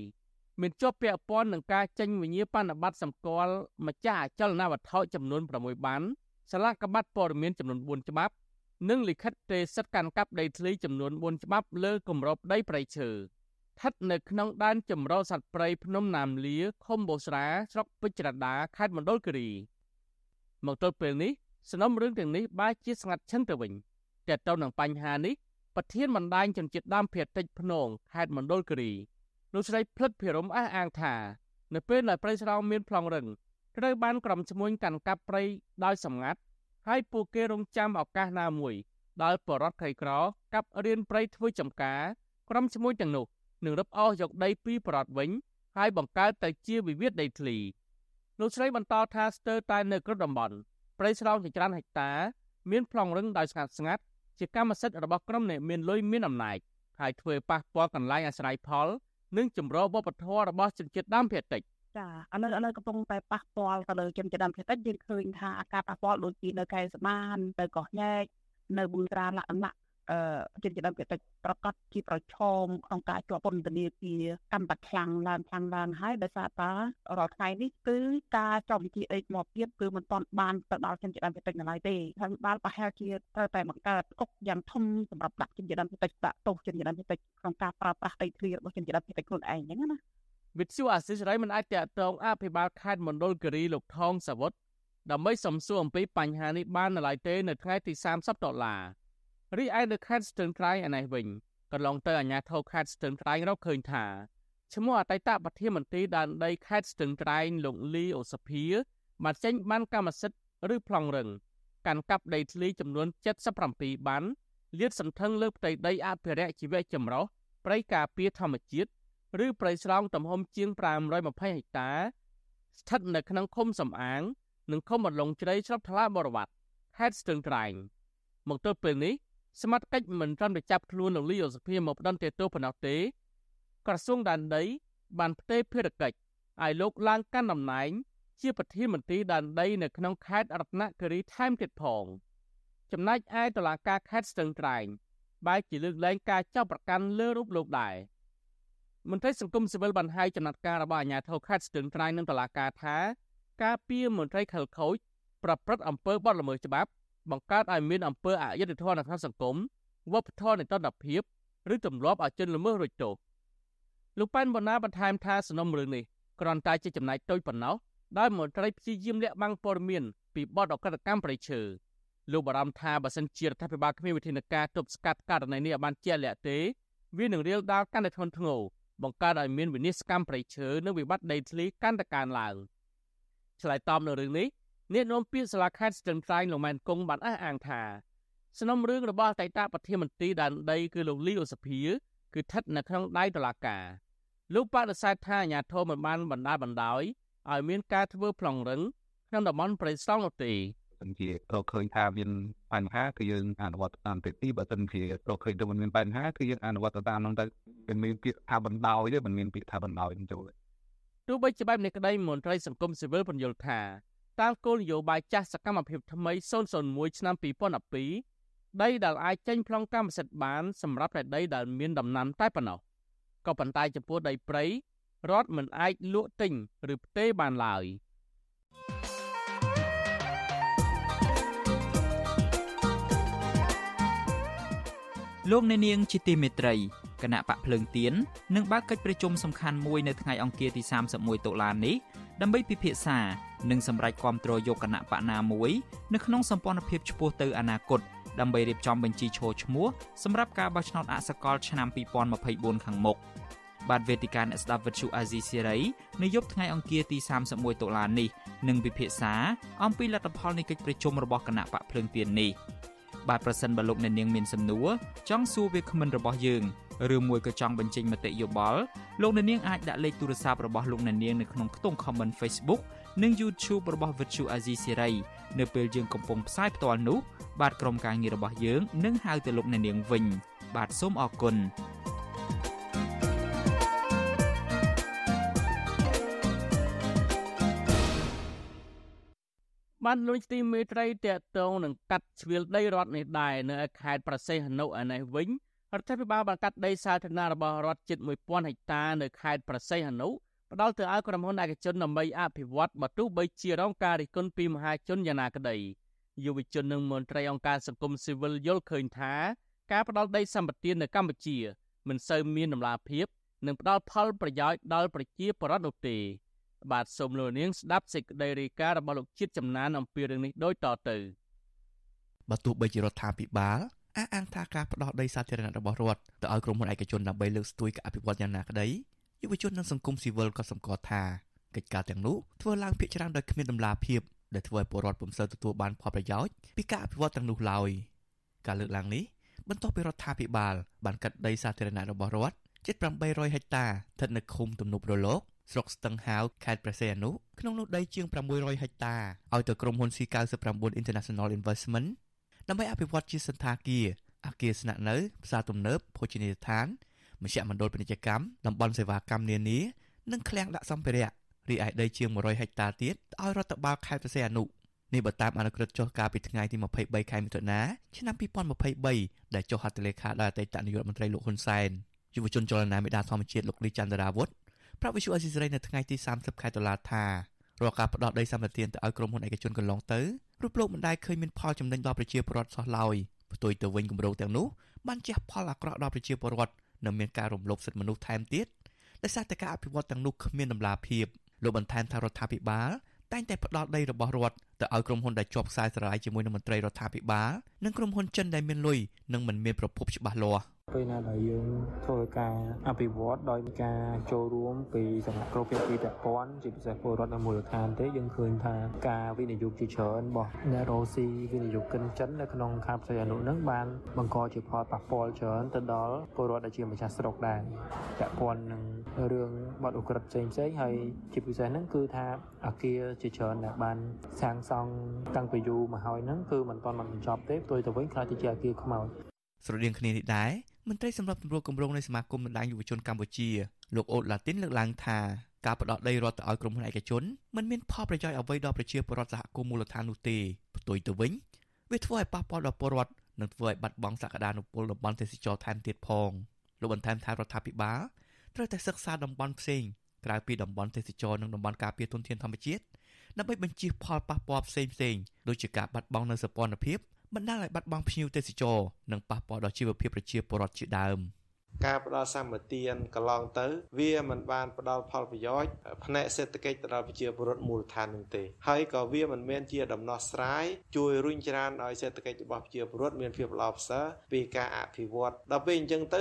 មានជាប់ពាក់ព័ន្ធនឹងការចេញវិញ្ញាបនបត្រសម្គាល់ម្ចាស់អចលនវត្ថុចំនួន6បានសាលាកបាត់ព័ត៌មានចំនួន4ច្បាប់ និងលិខិតទេសិទ្ធកាន់កាប់ដីធ្លីចំនួន4ច្បាប់លើគម្របដីព្រៃឈើស្ថិតនៅក្នុងដែនចម្រុះសត្វព្រៃភ្នំណាមលាឃុំបូស្រាស្រុកពេជ្រដាខេត្តមណ្ឌលគិរីមកទល់ពេលនេះសំណុំរឿងទាំងនេះបែរជាស្ងាត់ឈឹងទៅវិញតែទៅនឹងបញ្ហានេះប្រធានបណ្ដាញជនជាតិដើមភាគតិចភ្នងខេត្តមណ្ឌលគិរីលោកស្រីផ្លិតភិរមអះអាងថានៅពេលដែលព្រៃស្រោងមានប្លង់រឹងត្រូវបានក្រុមឈ្មួញកាន់កាប់ព្រៃដោយសម្ងាត់ ហើយពួកគេរងចាំឱកាសណាមួយដែលបរដ្ឋក្រីក្រកាប់រៀនព្រៃធ្វើចំការក្រុមឈ្មួញទាំងនោះនឹងរឹបអូសយកដីពីបរដ្ឋវិញ ហើយបង្កើតទៅជាវិវាទដីធ្លីលោកស្រីបន្តថាស្ទើរតែនៅគ្រប់តំបន់ព្រៃស្រោងជាច្រើនហិកតា មានប្លង់រឹងដោយស្ងាត់ស្ងាត់ជាកម្មសិទ្ធិរបស់ក្រុមអ្នកមានលុយមានអំណាចហើយធ្វើប៉ះពាល់កន្លែងអាស្រ័យផល និងចម្រុះវប្បធម៌របស់ជនជាតិដើមភាគតិច ចាឥឡូវឥឡូវកំពុងតែប៉ះពាល់ទៅលើជនជាតិដើមភាគតិចយើងឃើញថាអាការប៉ះពាល់ដូចជានៅកែសបានទៅកោះញែកនៅប៊ុនត្រាលក្ខណៈអឺជនជាតិដើមភាគតិចប្រកាសជាប្រឈមក្នុងការជាប់ពន្ធនាគារកាន់តែខ្លាំងឡើងខ្លាំងឡើងហើយដោយសារតែរាល់ថ្ងៃនេះគឺការចំវិជាអេកមកទៀតគឺមិនទាន់បានទៅដល់ជនជាតិដើមភាគតិចនៅឡើយទេហើយបានប្រហែលជាត្រូវតែបង្កើតគុកយ៉ាងធំសម្រាប់ដាក់ជនជាតិដើមភាគតិចដាក់ទោសជនជាតិដើមភាគតិចក្នុងការប្រើប្រាស់ដីធ្លីរបស់ជនជាតិដើមភាគតិចខ្លួនឯងអញ្ចឹងណា វិទ្យុអាស៊ីសេរីមិនអាចតតងអភិបាលខេត្តមណ្ឌលគិរីលោកថងសាវុតដើម្បីសំសួរអំពីបញ្ហានេះបាននៅឡើយទេនៅថ្ងៃទី30ដុល្លាររីឯនៅខេត្តស្ទឹងត្រែងឯនេះវិញកន្លងទៅអាជ្ញាធរខេត្តស្ទឹងត្រែងរកឃើញថាឈ្មោះអតីតប្រធានមន្ត្រីដែនដីខេត្តស្ទឹងត្រែងលោកលីអូសភាបានចេញបានកម្មសិទ្ធិឬប្លង់រឹងកាន់កាប់ដីធ្លីចំនួន77បានលាតសន្ធឹងលើផ្ទៃដីអភិរក្សជីវៈចម្រុះព្រៃការពារធម្មជាតិ ឬព្រៃស្រោងទំហំជាង520ហិកតា ស្ថិតនៅក្នុងឃុំសំអាង និងឃុំអន្លង់ជ្រៃស្រុកថ្លាបរវត្តខេត្តស្ទឹងត្រែងមកទល់ពេលនេះសមត្ថកិច្ចមិនត្រឹមតែចាប់ខ្លួនលោកលីអូសភាមកផ្ដន្ទាទោសប៉ុណ្ណោះទេ ក្រសួងដែនដី បានផ្ទេរភារកិច្ចឲ្យលោកឡើងកាន់តំណែង ជាប្រធានមន្ត្រីដែនដី នៅក្នុងខេត្តរតនគិរីថែមទៀតផងចំណែកឯតុលាការខេត្តស្ទឹងត្រែងបែរជាលើកលែងការចាប់ប្រកាន់លើរូបលោកដែរ មន្ត្រីសង្គមស៊ីវិលបានហៅចំណាត់ការរបស់អាជ្ញាធរខេត្តស្ទឹងត្រែងនិងតុលាការថាការពីមន្ត្រីខលខូចប្រព្រឹត្តអំពើបទល្មើសច្បាប់ បង្កើតឲ្យមានអំពើអយុត្តិធម៌នៅក្នុងសង្គមវប្បធម៌នៃតន្តភាពឬទម្លាប់ឲ្យជនល្មើសរួចទោសលោកប៉ែនបណ្ណាបន្ថែមថាសំណុំរឿងនេះគ្រាន់តែជាចំណែកតូចប៉ុណ្ណោះដោយមន្ត្រីព្យាយាមលាក់បាំងព័ត៌មានពីបទអកតកម្មប្រៃឈើលោកបារម្ភថាបើសិនជារដ្ឋាភិបាលគ្មានវិធានការទប់ស្កាត់ករណីនេះឲ្យបានជាក់លាក់ទេវានឹងរាលដាលកាន់តែធ្ងន់ធ្ងរ បង្កើតឲ្យមានវិនិស្សកម្មប្រៃឈើនិងវិបត្តិដីធ្លីកាន់តែកើនឡើងឆ្លើយតបនៅរឿងនេះអ្នកនាំពាក្យសាលាខេត្តស្ទឹងត្រែងលោកម៉ែនគង់បានអះអាងថាសំណុំរឿងរបស់អតីតប្រធានមន្ត្រីដែនដីគឺលោកលីអូសភាគឺស្ថិតនៅក្នុងដៃតុលាការលោកបដិសេធថាអាញាធមមិនបានបណ្ដាបណ្ដោយឲ្យមានការធ្វើប្លង់រឹងក្នុងតំបន់ព្រៃស្រង់នោះទេសិ នជារកឃើញថាមានបញ្ហាគឺយើងអនុវត្តតាមទៅទីបើសិនជារកឃើញទៅមិនមានបញ្ហាគឺយើងអនុវត្តតាមនោះទៅមិនមានពាក្យថាបណ្ដោយទេមិនមានពាក្យថាបណ្ដោយចូលទោះបីជាបែបនេះក្តីមន្ត្រីសង្គមស៊ីវិលបញ្យល់ថាតាមគោលនយោបាយចាស់សកម្មភាពថ្មី001ឆ្នាំ2012ដីដែលអាចចេញប្លង់កម្មសិទ្ធិបានសម្រាប់តែដីដែលមានដំណាំតែប៉ុណ្ណោះក៏ប៉ុន្តែចំពោះដីព្រៃរដ្ឋមិនអាចលក់ទិញឬផ្ទេរបានឡើយ លោកអ្នកនាងជាទីមេត្រីគណៈបកភ្លើងទៀននឹងបើកកិច្ចប្រជុំសំខាន់មួយនៅថ្ងៃអង្គារទី31តុលានេះដើម្បីពិភាក្សានិងសម្រេចគាំទ្រយកគណៈបកណាមួយនៅក្នុងសម្ព័ន្ធភាពឆ្ពោះទៅអនាគតដើម្បីរៀបចំបញ្ជីឈរឈ្មោះសម្រាប់ការបោះឆ្នោតអសកលឆ្នាំ2024ខាងមុខបាទវេទិកាអ្នកស្ដាប់វិទ្យុអាស៊ីសេរីនៅយប់ថ្ងៃអង្គារទី31តុលានេះនឹងពិភាក្សាអំពីលទ្ធផលនៃកិច្ចប្រជុំរបស់គណៈបកភ្លើងទៀននេះ បាទប្រសិនបើលោកអ្នកនាងមានសំណួរចង់សួរវាគ្មិនរបស់យើងឬមួយក៏ចង់បញ្ចេញមតិយោបល់លោកអ្នកនាងអាចដាក់លេខទូរស័ព្ទរបស់លោកអ្នកនាងនៅក្នុងខ្ទង់ comment Facebook និង YouTube របស់ Vuthu Azizi Siri នៅពេលយើងកំពុងផ្សាយផ្ទាល់នោះបាទក្រុមការងាររបស់យើងនឹងហៅទៅលោកអ្នកនាងវិញ បាទសូមអរគុណ បានលួចទីមេត្រីតកតងនឹងកាត់ជ្រៀលដីរដ្ឋនេះដែរនៅខេត្តប្រសេះហនុឯនេះវិញរដ្ឋាភិបាលបានកាត់ដីសាធារណៈរបស់រដ្ឋជិត1000ហិកតានៅខេត្តប្រសេះហនុផ្ដល់ទៅឲ្យក្រុមហ៊ុនឯកជនដើម្បីអភិវឌ្ឍបើទោះបីជារងការរិះគន់ពីមហាជនយ៉ាងណាក្តីយុវជននិងមន្ត្រីអង្គការសង្គមស៊ីវិលយល់ឃើញថាការផ្ដល់ដីសម្បត្តិនៅកម្ពុជា មិនសូវមានដំណាភាពនិងផ្ដល់ផលប្រយោជន៍ដល់ប្រជាពលរដ្ឋនោះទេ បាទសូមលោកនាងស្ដាប់សេចក្តីរាយការណ៍របស់លោកជាតិចំណានអំពីរឿងនេះដូចតទៅបើទោះបីជារដ្ឋាភិបាលអះអាងថាការផ្ដោតដីសាធារណៈរបស់រដ្ឋទៅឲ្យក្រុមហ៊ុនឯកជនដើម្បីលើកស្ទួយការអភិវឌ្ឍយ៉ាងណាក្តីយុវជននិងសង្គមស៊ីវិលក៏សម្គាល់ថាកិច្ចការទាំងនោះធ្វើឡើងភាគច្រើនដោយគ្មានដំណាភាពដែលធ្វើឲ្យពលរដ្ឋពុំសូវទទួលបានផលប្រយោជន៍ពីការអភិវឌ្ឍទាំងនោះឡើយការលើកឡើងនេះបន្ទាប់ពីរដ្ឋាភិបាលបានកាត់ដីសាធារណៈរបស់រដ្ឋជិត800ហិកតាស្ថិតនៅឃុំទំនប់រលក ស្រុកស្ទឹងហាវខេត្តព្រះសីហនុក្នុងនោះដីជាង600ហិកតាឲ្យទៅក្រុមហ៊ុន C99 International Investment ដើម្បីអភិវឌ្ឍជាសន្តាគារអគារស្នាក់នៅផ្សារទំនើបភោជនីយដ្ឋានមជ្ឈមណ្ឌលពាណិជ្ជកម្មតំបន់សេវាកម្មនានានិងឃ្លាំងដាក់សម្ភារៈរីឯដីជាង100ហិកតាទៀតឲ្យរដ្ឋបាលខេត្តព្រះសីហនុនេះបើតាមអនុក្រឹត្យចុះកាលពីថ្ងៃទី23ខែមិថុនាឆ្នាំ2023ដែលចុះហត្ថលេខាដោយអតីតនាយករដ្ឋមន្ត្រីលោកហ៊ុនសែនយុវជនចលនាមេដាធម្មជាតិលោកលីចន្ទរាវុធ ប្រាប់វិសុអេស៊ីសរ៉ៃនៅថ្ងៃទី30ខែតុលាថារាល់ការផ្ដោតដីសម្បត្តិទៅឲ្យក្រុមហ៊ុនឯកជនកន្លងទៅរូបលោកមិនដែលឃើញមានផលចំណេញដល់ប្រជាពលរដ្ឋសោះឡើយផ្ទុយទៅវិញគម្រោងទាំងនោះបានជះផលអាក្រក់ដល់ប្រជាពលរដ្ឋនិងមានការរំលោភសិទ្ធិមនុស្សថែមទៀតដោយសារតែការអភិវឌ្ឍទាំងនោះគ្មានដំណាភាពលោកបន្ថែមថារដ្ឋាភិបាលតែងតែផ្ដល់ដីរបស់រដ្ឋទៅឲ្យក្រុមហ៊ុនដែលជាប់ខ្សែស្រឡាយជាមួយនឹងមន្ត្រីរដ្ឋាភិបាលនិងក្រុមហ៊ុនចិនដែលមានលុយនិងមិនមានប្រភពច្បាស់លាស់ពេលណាដែលយើងធ្វើការអភិវឌ្ឍដោយការចូលរួមពីសំណាក់គ្រប់ភាគីពាក់ព័ន្ធជាពិសេសពលរដ្ឋនៅមូលដ្ឋានទេយើងឃើញថាការវិនិយោគជាច្រើនរបស់អ្នករ៉ូស៊ីវិនិយោគិនចិននៅក្នុងខេត្តផ្សេងអនុនឹងបានបង្កជាផលប៉ះពាល់ច្រើនទៅដល់ពលរដ្ឋដែលជាម្ចាស់ស្រុកដែរពាក់ព័ន្ធនឹងរឿងបទឧក្រិដ្ឋផ្សេងផ្សេងហើយជាពិសេសហ្នឹងគឺថាអាគារជាច្រើនដែលបានសាងសង់តាំងពីយូរមកហើយហ្នឹងគឺមិនទាន់បានបញ្ចប់ទេផ្ទុយទៅវិញខ្លះទៅជាអាគារខ្មោចស្រដៀងគ្នានេះដែរមន្ត្រីសម្រាប់សម្រួលគម្រោងនៃសមាគមបណ្ដាញយុវជនកម្ពុជាលោកអូតឡាទីនលើកឡើងថាការផ្ដោតដីរដ្ឋទៅឲ្យក្រុមហ៊ុនឯកជនមិនមានផលប្រយោជន៍អ្វីដល់ប្រជាពលរដ្ឋសហគមន៍មូលដ្ឋាននោះទេផ្ទុយទៅវិញវាធ្វើឲ្យប៉ះពាល់ដល់ពលរដ្ឋនិងធ្វើឲ្យបាត់បង់សក្តានុពលតំបន់ទេសចរថែមទៀតផងលោកបន្ថែមថារដ្ឋាភិបាលត្រូវតែសិក្សាតំបន់ផ្សេងក្រៅពីតំបន់ទេសចរនិងតំបន់ការពារធនធានធម្មជាតិ ដើម្បីបញ្ជៀសផលប៉ះពាល់ផ្សេងផ្សេងដូចជាការបាត់បង់នូវសពលភាពបណ្ដាលឲ្យបាត់បង់ភ្ញៀវទេសចរនិងប៉ះពាល់ដល់ជីវភាពប្រជាពលរដ្ឋជាដើម។ ការផ្ដល់សម្បទានកន្លងទៅ វាមិនបានផ្ដល់ផលប្រយោជន៍ផ្នែកសេដ្ឋកិច្ចទៅដល់ប្រជាពលរដ្ឋមូលដ្ឋាននោះទេហើយក៏វាមិនមែនជាដំណោះស្រាយជួយរុញច្រានឲ្យសេដ្ឋកិច្ចរបស់ប្រជាពលរដ្ឋមានភាពល្អប្រសើរពីការអភិវឌ្ឍដល់ពេលអញ្ចឹងទៅ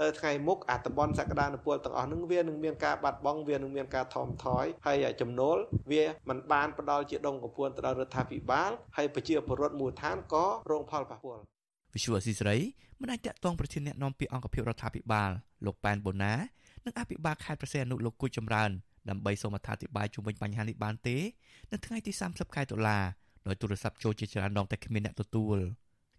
ទៅថ្ងៃមុខអាតំបន់សក្តានុពលទាំងអស់នឹងវានឹងមានការបាត់បង់វានឹងមានការថមថយហើយចំណូលវាមិនបានផ្ដល់ជាដុំកំពួនទៅដល់រដ្ឋាភិបាលហើយប្រជាពលរដ្ឋមូលដ្ឋានក៏រងផលប៉ះពាល់ វិសុវអសីស្រីមិនអាចតាក់ទងប្រធានអ្នកនាំពាក្យអង្គភាពរដ្ឋាភិបាលលោកប៉ែនបូណានិងអភិបាលខេត្តប្រសេអនុលោកគូចចម្រើនដើម្បីសូមអត្ថាធិប្បាយជុំវិញបញ្ហានេះបានទេនៅថ្ងៃទី30ខែតុលាដោយទូរស័ព្ទចូលជាច្រើនដងតែគ្មានអ្នកទទួល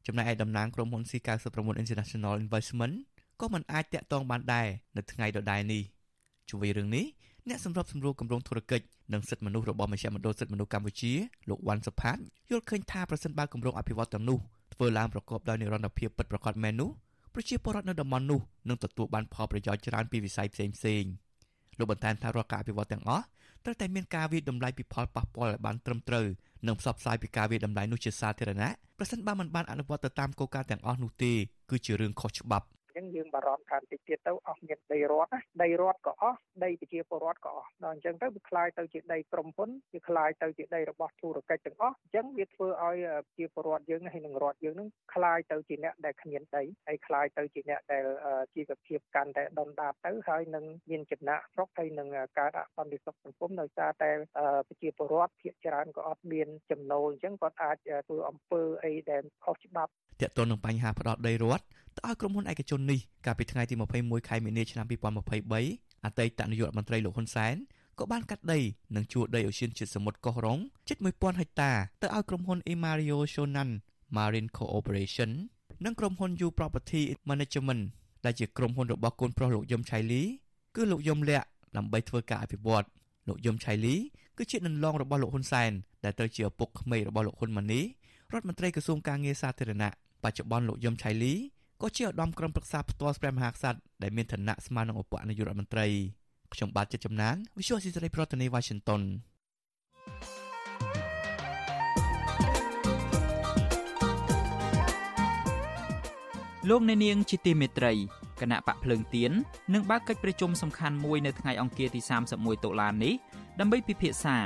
ចំណែកឯតំណាងក្រុមហ៊ុន C99 International Investment ក៏មិនអាចតាក់ទងបានដែរនៅថ្ងៃដដែលនេះជួយរឿងនេះអ្នកសម្របសម្រួលគម្រោងធុរកិច្ចនិងសិទ្ធិមនុស្សរបស់មជ្ឈមណ្ឌលសិទ្ធិមនុស្សកម្ពុជាលោកវ៉ាន់សុផាតយល់ឃើញថាប្រសិនបើគម្រោងអភិវឌ្ឍទាំងនោះ ធ្វើឡើងប្រកបដោយនិរន្តរភាពពិតប្រាកដមែននោះប្រជាពលរដ្ឋនៅតំបន់នោះនឹងទទួលបានផលប្រយោជន៍ច្រើនពីវិស័យផ្សេងផ្សេងលោកបន្ថែមថារាល់ការអភិវឌ្ឍទាំងអស់ត្រូវតែមានការវិតម្លៃពីផលប៉ះពាល់ឲ្យបានត្រឹមត្រូវនិងផ្សព្វផ្សាយពីការវិតម្លៃនោះជាសាធារណៈប្រសិនបើមិនបានអនុវត្តទៅតាមគោលការណ៍ទាំងអស់នោះទេគឺជារឿងខុសច្បាប់ អញ្ចឹងយើងបារម្ភថាតិចទៀតទៅអស់មានដីរដ្ឋណាដីរដ្ឋក៏អស់ដីប្រជាពលរដ្ឋក៏អស់ដល់អញ្ចឹងទៅវាคล้ายទៅជាដីក្រុមហ៊ុនវាคล้ายទៅជាដីរបស់ធុរកិច្ចទាំងអស់អញ្ចឹងវាធ្វើឲ្យប្រជាពលរដ្ឋយើងហើយនឹងរដ្ឋយើងនឹងคล้ายទៅជាអ្នកដែលគ្មានដីហើយคล้ายទៅជាអ្នកដែលជីវភាពកាន់តែដុនដាបទៅហើយនឹងមានចំណាក់ស្រុកហើយនឹងការដាក់សន្តិសុខសង្គមដោយសារតែប្រជាពលរដ្ឋភាគច្រើនក៏អត់មានចំណូលអញ្ចឹងគាត់អាចធ្វើអំពើអីដែលខុសច្បាប់ តើតើនឹងបញ្ហាផ្ដោតដីរដ្ឋទៅឲ្យក្រុមហ៊ុនឯកជននេះកាលពីថ្ងៃទី21ខែមីនាឆ្នាំ2023អតីតនាយករដ្ឋមន្ត្រីលោកហ៊ុនសែនក៏បានកាត់ដីនិងជួលដីអូសៀនជាតិសមុទ្រកោះរ៉ុងជិត1000ហិកតាទៅឲ្យក្រុមហ៊ុន Imario Shonan Marine Corporation និងក្រុមហ៊ុន U Property Management ដែលជាក្រុមហ៊ុនរបស់កូនប្រុសលោកយឹមឆៃលីគឺលោកយឹមលាក់ដើម្បីធ្វើការអភិវឌ្ឍលោកយឹមឆៃលីគឺជានន្លងរបស់លោកហ៊ុនសែនដែលត្រូវជាឪពុកក្មេករបស់លោកហ៊ុនម៉ាណីរដ្ឋមន្ត្រីក្រសួងការងារសាធារណៈ បច្ចុប្បន្នលោកយឹមឆៃលីក៏ជាឧត្តមក្រុមប្រឹក្សាផ្ទាល់ព្រះមហាក្សត្រដែលមានឋានៈស្មើនឹងឧបនាយករដ្ឋមន្ត្រីខ្ញុំបាទចិត្តចំណាន Visual Society ប្រធានាទី Washington លោកអ្នកនាងជាទីមេត្រីគណៈបកភ្លើងទៀននឹងបើកកិច្ចប្រជុំសំខាន់មួយនៅថ្ងៃអង្គារទី31តុលានេះដើម្បីពិភាក្សា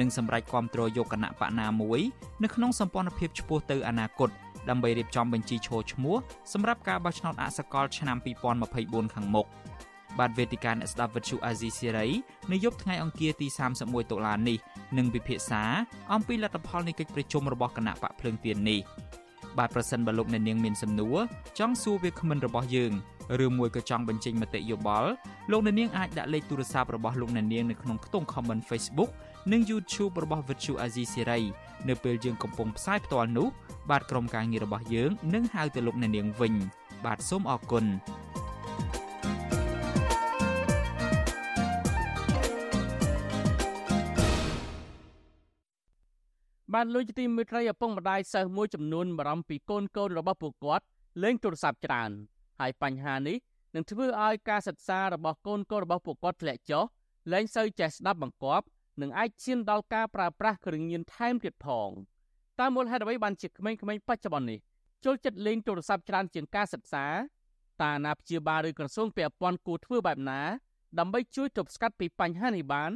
និងសម្រេចគាំទ្រយកគណៈបកណាមួយនៅក្នុងសម្ព័ន្ធភាពឆ្ពោះទៅអនាគត ដើម្បីរៀបចំបញ្ជីឈរឈ្មោះសម្រាប់ការបោះឆ្នោតអសកលឆ្នាំ2024ខាងមុខបាទវេទិកាអ្នកស្ដាប់វិទ្យុអាស៊ីសេរីនៅយប់ថ្ងៃអង្គារទី31តុលានេះនឹងពិភាក្សាអំពីលទ្ធផលនៃកិច្ចប្រជុំរបស់គណៈបកភ្លើងទៀននេះបាទប្រសិនបើលោកអ្នកនាងមានសំណួរចង់សួរវាគ្មិនរបស់យើងឬមួយក៏ចង់បញ្ចេញមតិយោបល់លោកអ្នកនាងអាចដាក់លេខទូរស័ព្ទរបស់លោកអ្នកនាងនៅក្នុងខ្ទង់ comment Facebook និង YouTube របស់ Virtu Azizi Serai នៅពេលយើងកំពុងផ្សាយផ្ទាល់នោះបាទក្រុមការងាររបស់យើងនឹងហៅទៅលោកអ្នកនាងវិញ បាទសូមអរគុណបានលួចទីមេត្រីឪពុកម្ដាយសិស្សមួយចំនួនបារម្ភពីកូនកូនរបស់ពួកគាត់លេងទូរស័ព្ទច្រើនហើយបញ្ហានេះនឹងធ្វើឲ្យការសិក្សារបស់កូនកូនរបស់ពួកគាត់ធ្លាក់ចុះលែងសូវចេះស្ដាប់បង្គាប់ និងអាចឈានដល់ការប្រើប្រាស់គ្រឿងញៀនថែមទៀតផងតើមូលហេតុអ្វីបានជាក្មេងៗបច្ចុប្បន្ននេះចូលចិត្តលេងទូរស័ព្ទច្រើនជាងការសិក្សាតើអាណាព្យាបាលឬក្រសួងពាក់ព័ន្ធគួរធ្វើបែបណា ដើម្បីជួយទប់ស្កាត់ពីបញ្ហានេះបាន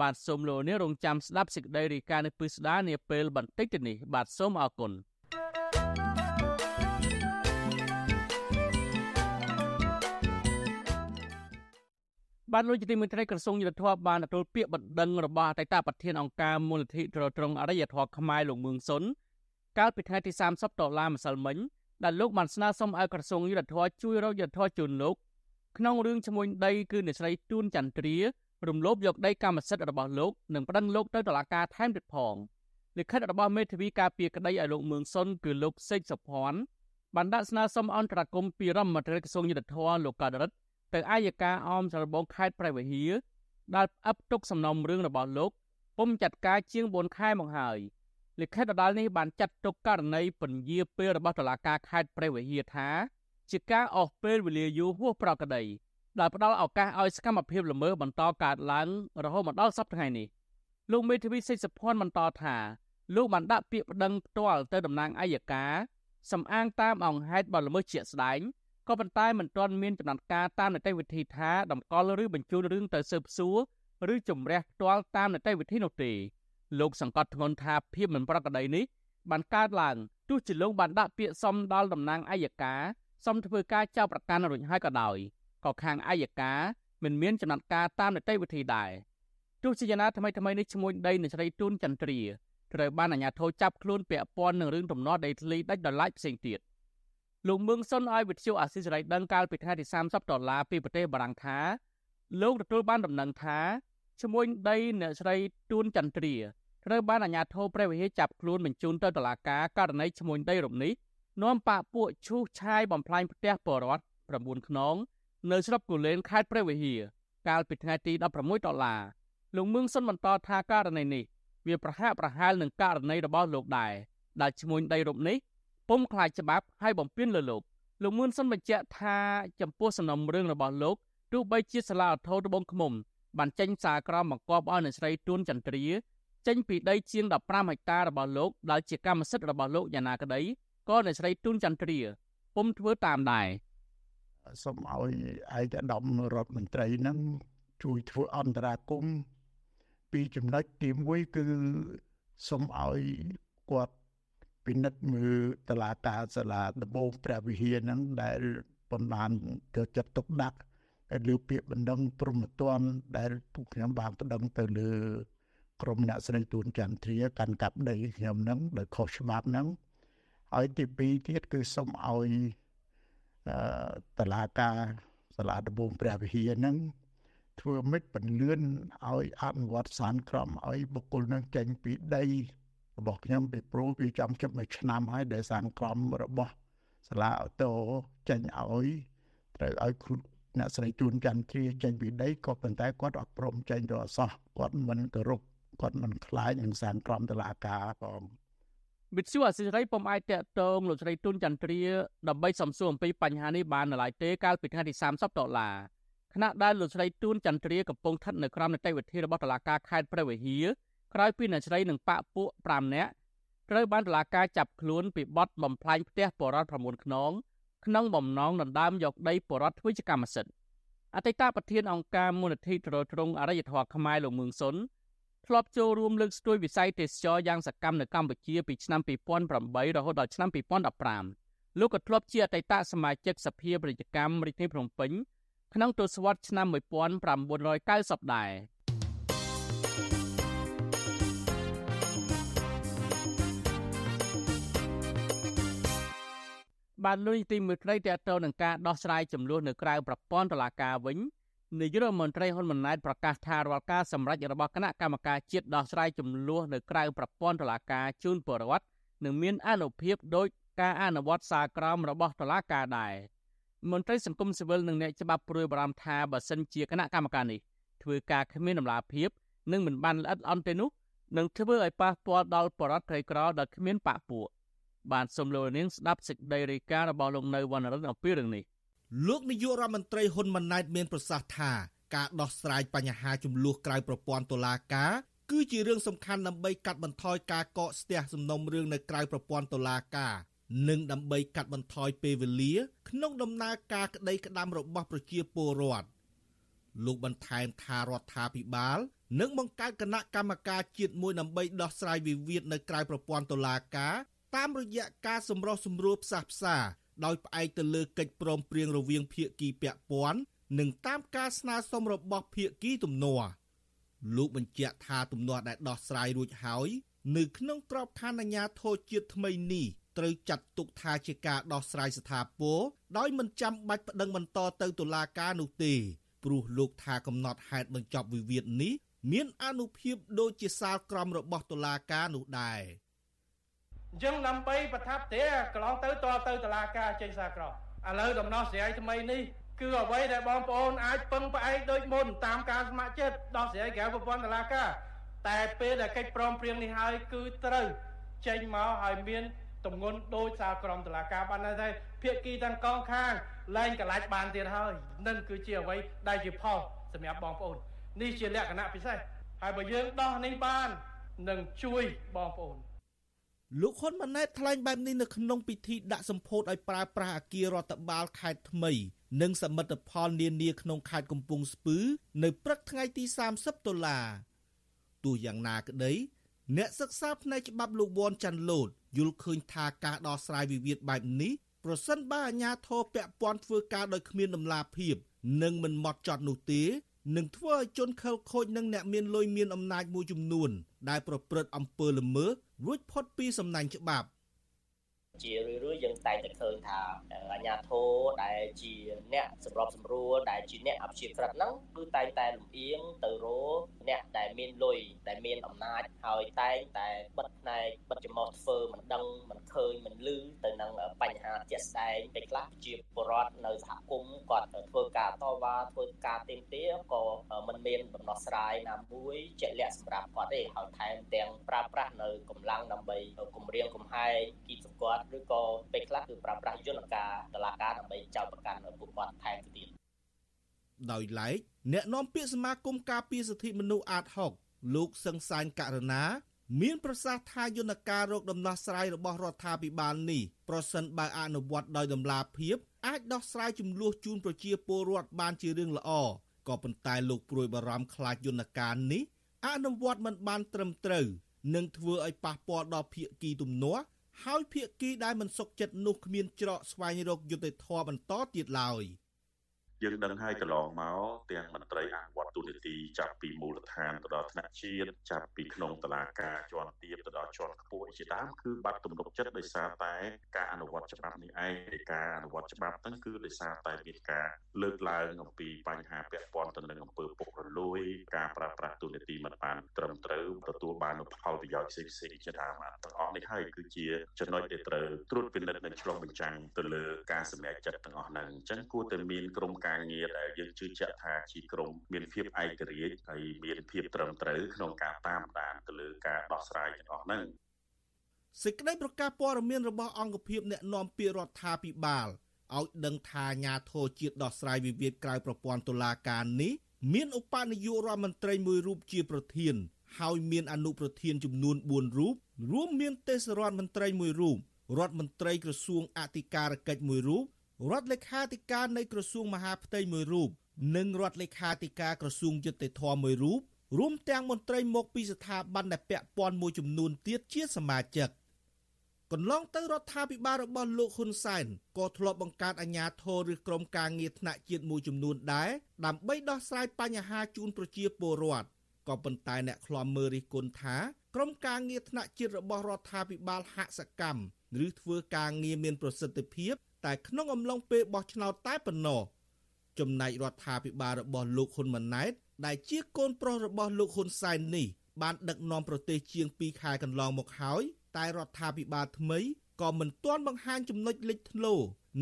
បាទសូមលោកនាងរងចាំស្ដាប់សេចក្តីរាយការណ៍នៅពឹស្ដានាពេលបន្តិចទៅនេះបាទសូមអរគុណ បានលោកជាទីមេត្រីក្រសួងយុទ្ធភ័ពបានទទួលពាក្យបណ្ដឹងរបស់អតីតប្រធានអង្គការមូលនិធិទ្រទ្រង់អរិយធម៌ខ្មែរលោកមឿងសុនកាលពីថ្ងៃទី30ដុល្លារម្សិលមិញដែលលោកបានស្នើសុំឲ្យក្រសួងយុទ្ធភ័ពជួយរកយុទ្ធភ័ពជូនលោកក្នុងរឿងឈ្មោះដីគឺអ្នកស្រីទួនចន្ទ្រារំលោភយកដីកម្មសិទ្ធិរបស់លោកនិងប្តឹងលោកទៅតុលាការថែមទៀតផងលិខិតរបស់មេធាវីការពារក្តីឲ្យលោកមឿងសុនគឺលោកសេកសុភ័ណ្ឌបានដាក់ស្នើសុំអន្តរាគមពីរដ្ឋមន្ត្រីក្រសួងយុទ្ធភ័ពលោកកដរិទ្ធ ទៅអាយកាអមចរបងខេត្តព្រះវិហារដែលផ្អាប់ទុកសំណុំរឿងរបស់លោកពុំចាត់ការជាង4ខែមកហើយលិខិតដដាលនេះបានចាត់ទុកករណីពន្យាពេលរបស់តុលាការខេត្តព្រះវិហារថាជាការអស់ពេលវេលាយូរហួសប្រក្រតីដែលផ្ដល់ឱកាសឲ្យសកម្មភាពល្មើសបន្តកើតឡើងរហូតមកដល់សប្តាហ៍នេះលោកមេធាវីសេចសុភ័ណ្ឌបន្តថាលោកបានដាក់ពាក្យប្តឹងផ្ទាល់ទៅតំណាងអัยការសំអាងតាមអង្គហេតុបទល្មើសជាក់ស្ដែង ក៏ប៉ុន្តែមិនទាន់មានចំណាត់ការតាមនីតិវិធីថាតម្កល់ឬបញ្ជូនរឿងទៅស៊ើបសួរឬជំរះផ្ទាល់តាមនីតិវិធីនោះទេលោកសង្កត់ធ្ងន់ថាភាពមិនប្រក្រតីនេះបានកើតឡើងទោះជាលោកបានដាក់ពាក្យសុំដល់តំណាងអัยការសុំធ្វើការចោទប្រកាន់រួចហើយក៏ដោយក៏ខាងអัยការមិនមានចំណាត់ការតាមនីតិវិធីដែរទោះជាយ៉ាងណាថ្មីថ្មីនេះឈ្មោះដីនៃស្រីទូនចន្ទ្រាត្រូវបានអាជ្ញាធរចាប់ខ្លួនពាក់ព័ន្ធនឹងរឿងទំនាស់ដីធ្លីដាច់ដោយឡែកផ្សេងទៀត លោកមឿងសុនឲ្យវិទ្យុអាស៊ីសេរីដឹងកាលពីថ្ងៃទី30ដុល្លារពីប្រទេសបារាំងថាលោកទទួលបានដំណឹងថាឈ្មោះដីអ្នកស្រីទួនចន្ទ្រាត្រូវបានអាជ្ញាធរព្រះវិហារចាប់ខ្លួនបញ្ជូនទៅតុលាការករណីឈ្មោះដីរំនេះនាំបាក់ពួកឈូសឆាយបំផ្លាញផ្ទះបរដ្ឋ9ខ្នងនៅស្រុកគូលែនខេត្តព្រះវិហារកាលពីថ្ងៃទី16ដុល្លារលោកមឿងសុនបន្តថាករណីនេះវាប្រហាក់ប្រហែលនឹងករណីរបស់លោកដែរដែលឈ្មោះដីរំនេះ ពុំខ្លាចច្បាប់ហើយបំពេញលើលោកលោកមឿនសុនបញ្ជាក់ថាចំពោះសំណុំរឿងរបស់លោកទោះបីជាសាលាឧទ្ធរត្បូងឃ្មុំបានចេញសារក្រមបង្គាប់ឲ្យអ្នកស្រីទួនចន្ទ្រាចេញពីដីជាង15ហិកតារបស់លោកដែលជាកម្មសិទ្ធិរបស់លោកយ៉ាងណាក្តីក៏អ្នកស្រីទួនចន្ទ្រាពុំធ្វើតាមដែរសូមឲ្យឯកឧត្តមរដ្ឋមន្ត្រីហ្នឹងជួយធ្វើអន្តរាគមន៍ពីចំណុចទី1គឺសូមឲ្យគាត់ ពិនិត្យមើលតឡាការសាលាដំបងព្រះវិហារហ្នឹងដែលប៉ុន្មានទៅចិត្តទុកដាក់លើពាក្យបណ្ដឹងព្រមត្តនដែលពួកខ្ញុំបានបណ្ដឹងទៅលើក្រុមអ្នកស្រីទួនចន្ទ្រាកាន់កាប់ដីខ្ញុំហ្នឹងដោយខុសច្បាប់ហ្នឹងហើយទី2ទៀតគឺសូមឲ្យតឡាការសាលាដំបងព្រះវិហារហ្នឹងធ្វើមិនបញ្លឿនឲ្យអនុវត្តសានក្រមឲ្យបុគ្គលនឹងចេញពីដី របស់ខ្ញុំពីព្រោះវាចំជិតមួយឆ្នាំហើយដែលសានក្រមរបស់សាលាអូតូចេញឲ្យត្រូវឲ្យគ្រូអ្នកស្រីជួនចន្ទទ្រាចេញពីដីក៏ប៉ុន្តែគាត់អត់ព្រមចេញទៅអសោះគាត់មិនគោរពគាត់មិនខ្លាចនឹងសានក្រមតឡាការផងវិទ្យុអសិរ័យពុំអាចតកតងលោកស្រីទុនចន្ទ្រាដើម្បីសំសួរអំពីបញ្ហានេះបាននៅឡើយទេកាលពីថ្ងៃទី30ដុល្លារខណៈដែលលោកស្រីទួនចន្ទ្រាកំពុងស្ថិតនៅក្រោមនីតិវិធីរបស់តុលាការខេត្តព្រះវិហារ ក្រោយពីអ្នកស្រីនិងបពពួក5នាក់ត្រូវបានតុលាការចាប់ខ្លួនពីបទបំផ្លាញផ្ទះបរដ្ឋ9ខ្នងក្នុងបំណងដណ្ដើមយកដីបរដ្ឋធ្វើជាកម្មសិទ្ធិអតីតប្រធានអង្គការមូលនិធិទ្រទ្រង់អរិយធម៌ខ្មែរលោកមឿងសុនធ្លាប់ចូលរួមលើកស្ទួយវិស័យទេសចរយ៉ាងសកម្មនៅកម្ពុជាពីឆ្នាំ2008រហូតដល់ឆ្នាំ2015លោកក៏ធ្លាប់ជាអតីតសមាជិកសភាពាណិជ្ជកម្មរាជធានីភ្នំពេញក្នុងទសវត្សរ៍ឆ្នាំ1990ដែរ បានលុយទីមួយត្រីតទៅនឹងការដោះស្រាយចំនួននៅក្រៅប្រព័ន្ធតុលាការវិញនាយករដ្ឋមន្ត្រីហ៊ុនម៉ាណែតប្រកាសថារាល់ការសម្រេចរបស់គណៈកម្មការជាតិដោះស្រាយចំនួននៅក្រៅប្រព័ន្ធតុលាការជូនពលរដ្ឋនឹងមានអនុភាពដោយការអនុវត្តសារក្រមរបស់តុលាការដែរមន្ត្រីសង្គមស៊ីវិលនិងអ្នកច្បាប់ព្រួយបារម្ភថាបើសិនជាគណៈកម្មការនេះធ្វើការគ្មានដំណាភាពនិងមិនបានល្អិតល្អន់ទេនោះនឹងធ្វើឲ្យប៉ះពាល់ដល់បរិបទក្រីក្រដែលគ្មានបាក់ពួក បានសូមលោកនាងស្ដាប់សេចក្តីរាយការណ៍របស់លោកនៅវណ្ណរិនអំពីរឿងនេះលោកនាយករដ្ឋមន្ត្រីហ៊ុនម៉ាណែតមានប្រសាសន៍ថាការដោះស្រាយបញ្ហាចំនួនក្រៅប្រព័ន្ធតុលាការគឺជារឿងសំខាន់ដើម្បីកាត់បន្ថយការកកស្ទះសំណុំរឿងនៅក្រៅប្រព័ន្ធតុលាការនិងដើម្បីកាត់បន្ថយពេលវេលា ក្នុងដំណើរការក្តីក្តាំរបស់ប្រជាពលរដ្ឋលោកបន្ថែមថារដ្ឋាភិបាលនឹងបង្កើតគណៈកម្មការជាតិមួយដើម្បីដោះស្រាយវិវាទនៅក្រៅប្រព័ន្ធតុលាការ តាមរយៈការសម្រុះសម្រួលផ្សះផ្សាដោយផ្អែកទៅលើកិច្ចព្រមព្រៀងរវាងភាគីពាក់ព័ន្ធនិងតាមការស្នើសុំរបស់ភាគីទំនាស់លោកបញ្ជាក់ថាទំនាស់ដែលដោះស្រាយរួចហើយនៅក្នុងក្របខ័ណ្ឌអាជ្ញាធរជាតិថ្មីនេះត្រូវចាត់ទុកថាជាការដោះស្រាយស្ថាពរដោយមិនចាំបាច់ប្តឹងបន្តទៅតុលាការនោះទេព្រោះលោកថាកំណត់ហេតុបញ្ចប់វិវាទនេះមានអនុភាពដូចជាសាលក្រមរបស់តុលាការនោះដែរ អញ្ចឹងដើម្បីប្រថាប់ទេកន្លងទៅតទៅតុលាការចេញសាក្រមឥឡូវដំណោះស្រាយថ្មីនេះគឺអ្វីដែលបងប្អូនអាចពឹងផ្អែកដូចមុនតាមការស្ម័គ្រចិត្តដោះស្រាយក្រៅប្រព័ន្ធតុលាការតែពេលដែលកិច្ចព្រមព្រៀងនេះហើយគឺត្រូវចេញមកឲ្យមានទំងន់ដោយសារក្រមតឡាការបានថាភាគីទាំងកងខាងលែងកលាច់បានទៀតហើយនឹងគឺជាអ្វីដែលជាផលសម្រាប់បងប្អូន នេះជាលក្ខណៈពិសេសហើយបើយើងដោះនេះបាននឹងជួយបងប្អូន លោកហ៊ុនម៉ាណែតថ្លែងបែបនេះនៅក្នុងពិធីដាក់សម្ពោធឲ្យប្រើប្រាស់អគាររដ្ឋបាលខេត្តថ្មី និងសមិទ្ធផលនានាក្នុងខេត្តកំពង់ស្ពឺ នៅព្រឹកថ្ងៃទី30ដុល្លារទោះយ៉ាងណាក្តីអ្នកសិក្សាផ្នែកច្បាប់លោកវ៉ាន់ចាន់លូតយល់ឃើញថាការដោះស្រាយវិវាទបែបនេះប្រសិនបើអាជ្ញាធរពាក់ព័ន្ធធ្វើការដោយគ្មានដំណាភាពនិងមិនម៉ត់ចត់នោះទេនឹងធ្វើឲ្យជនខិលខូចនិងអ្នកមានលុយមានអំណាចមួយចំនួន ដែលប្រព្រឹត្តអំពើល្មើស រួចផុតពីសំណាញ់ច្បាប់ ជារឿយរឿយយើងតែងតែឃើញថាអាញាធរដែលជាអ្នកសម្របសម្រួលដែលជាអ្នកអព្យាក្រឹតហ្នឹងគឺតែងតែលំអៀងទៅរកអ្នកដែលមានលុយដែលមានអំណាចហើយតែងតែបិទផ្នែកបិទចំហធ្វើមិនដឹងមិនឃើញមិនឮទៅនឹងបញ្ហាជាក់ស្ដែងពេលខ្លះជាបរដ្ឋនៅសហគមន៍គាត់ធ្វើការតវ៉ាធ្វើការទៀមទាក៏មិនមានដំណោះស្រាយណាមួយជាក់លាក់សម្រាប់គាត់ទេហើយថែមទាំងប្រើប្រាស់នៅកម្លាំងដើម្បីគម្រាមកំហែងគីបសង្កត់ឬក៏ពេលខ្លះគឺប្រើប្រាស់យន្តការតឡាការដើម្បីចោទប្រកាន់ពួកគាត់ថែមទៅទៀតដោយឡែកអ្នកនាំពាក្យសមាគមការពារសិទ្ធិមនុស្សអាត6លោកសឹងសានករណា មានប្រសាសន៍ថាយន្តការរោគដំណោះស្រាយរបស់រដ្ឋាភិបាលនេះប្រសិនបើអនុវត្តដោយដំណាភាពអាចដោះស្រាយចំនួនជូនប្រជាពលរដ្ឋបានជារឿងល្អក៏ប៉ុន្តែលោកព្រួយបារម្ភខ្លាចយន្តការនេះអនុវត្តមិនបានត្រឹមត្រូវនឹងធ្វើឲ្យប៉ះពាល់ដល់ភាគីទំនាស់ ហើយភាគីដែលមិនសុខចិត្តនោះគ្មានច្រកស្វែងរកយុត្តិធម៌បន្តទៀតឡើយ។ យើងដឹងហើយកន្លងមកទាំងមន្ត្រីអនុវត្តទូនីតិចាប់ពីមូលដ្ឋានទៅដល់ថ្នាក់ជាតិចាប់ពីក្នុងតុលាការជាន់ទាបទៅដល់ជាន់ខ្ពស់ជាដើមគឺបាត់ទំនុកចិត្តដោយសារតែការអនុវត្តច្បាប់នេះឯងនៃការអនុវត្តច្បាប់ហ្នឹងគឺដោយសារតែមានការលើកឡើងអំពីបញ្ហាពាក់ព័ន្ធទៅនឹងអំពើពុករលួយការប្រើប្រាស់ទូនីតិមិនបានត្រឹមត្រូវទទួលបានផលប្រយោជន៍ផ្សេងៗជាដើមទាំងអស់នេះហើយគឺជាចំណុចដែលត្រូវត្រួតពិនិត្យនិងឆ្លុះបញ្ចាំងទៅលើការសម្រេចចិត្តទាំងអស់ហ្នឹងអញ្ចឹងគួរតែមានក្រុមការងារដែលយើងជឿជាក់ថាជាក្រុមមានភាពឯករាជ្យហើយមានភាពត្រឹមត្រូវក្នុងការតាមដានទៅលើការដោះស្រាយទាំងអស់ហ្នឹងសេចក្តីប្រកាសព័ត៌មានរបស់អង្គភាពអ្នកណែនាំពាក្យរដ្ឋាភិបាលឲ្យដឹងថាអាញាធរជាតិដោះស្រាយវិវាទក្រៅប្រព័ន្ធតុលាការនេះមានឧបនាយករដ្ឋមន្ត្រីមួយរូបជាប្រធាន ហើយមានអនុប្រធានចំនួន4រូបរួមមានទេសរដ្ឋមន្ត្រីមួយរូបរដ្ឋមន្ត្រីក្រសួងអធិការកិច្ចមួយរូប រដ្ឋលេខាធិការនៃក្រសួងមហាផ្ទៃមួយរូបនិងរដ្ឋលេខាធិការក្រសួងយុតិធធម៌មួយរូបរួមទាំងមន្ត្រីមកពីស្ថាប័នដែលពាក់ព័ន្ធមួយចំនួនទៀតជាសមាជិកកន្លងទៅរដ្ឋាភិបាលរបស់លោកហ៊ុនសែនក៏ធ្លាប់បង្កើតអាជ្ញាធរឬក្រុមការងារថ្នាក់ជាតិមួយចំនួនដែរដើម្បីដោះស្រាយបញ្ហាជូនប្រជាពលរដ្ឋក៏ប៉ុន្តែអ្នកខ្លាំមើលរិះគន់ថាក្រុមការងារថ្នាក់ជាតិរបស់រដ្ឋាភិបាលហាក់សកម្មឬធ្វើការងារមានប្រសិទ្ធភាព តែក្នុងអំឡុងពេលបោះឆ្នោតតែប៉ុណ្ណោះចំណែករដ្ឋាភិបាលរបស់លោកហ៊ុនម៉ាណែត ដែលជាកូនប្រុសរបស់លោកហ៊ុនសែននេះបានដឹកនាំប្រទេសជាង2ខែកន្លងមកហើយតែរដ្ឋាភិបាលថ្មីក៏មិនទាន់បង្ហាញចំណុចលេចធ្លោ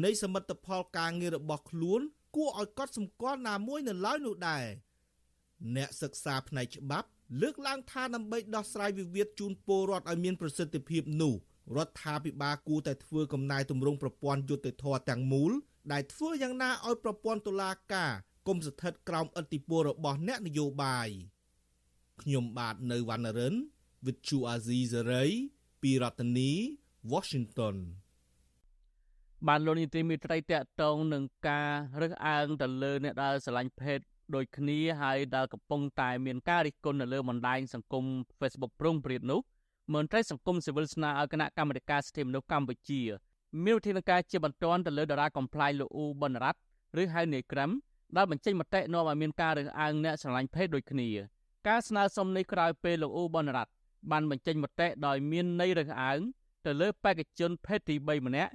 នៃសមិទ្ធផលការងាររបស់ខ្លួន គួរឲ្យកត់សម្គាល់ណាមួយនៅឡើយនោះដែរអ្នកសិក្សាផ្នែកច្បាប់ លើកឡើងថាដើម្បីដោះស្រាយវិវាទជូនពលរដ្ឋឲ្យមានប្រសិទ្ធភាពនោះ រដ្ឋាភិបាលគួរតែធ្វើកំណែទម្រង់ប្រព័ន្ធយុត្តិធម៌ទាំងមូលដែលធ្វើយ៉ាងណាឲ្យប្រព័ន្ធតុលាការគុំស្ថិតក្រោមឥទ្ធិពលរបស់អ្នកនយោបាយខ្ញុំបាទនៅវណ្ណរិន With Chu Azizi Saray ពីរដ្ឋធានី Washington បានលោកនីតិមេត្រីតកតងនឹងការរើសអើងទៅលើអ្នកដែលស្រឡាញ់ភេទដូចគ្នាហើយដែលកំពុងតែមានការរិះគន់នៅលើបណ្ដាញសង្គម Facebook ប្រងព្រាតនោះ មន្ត្រីសង្គមស៊ីវិលស្នើឲ្យគណៈកម្មាធិការសិទ្ធិមនុស្សកម្ពុជាមានវិធានការជាបន្ទាន់ទៅលើតារាកំ pl ាយលោកអ៊ូប៊ុនរ៉ាត់ឬហៅនាយក្រឹមដែលបញ្ចេញមតិនាំឲ្យមានការរើសអើងអ្នកស្រឡាញ់ភេទដូចគ្នាការស្នើសុំនេះក្រោយពេលលោកអ៊ូប៊ុនរ៉ាត់បានបញ្ចេញមតិដោយមានន័យរើសអើងទៅលើបេក្ខជនភេទទី3ម្នាក់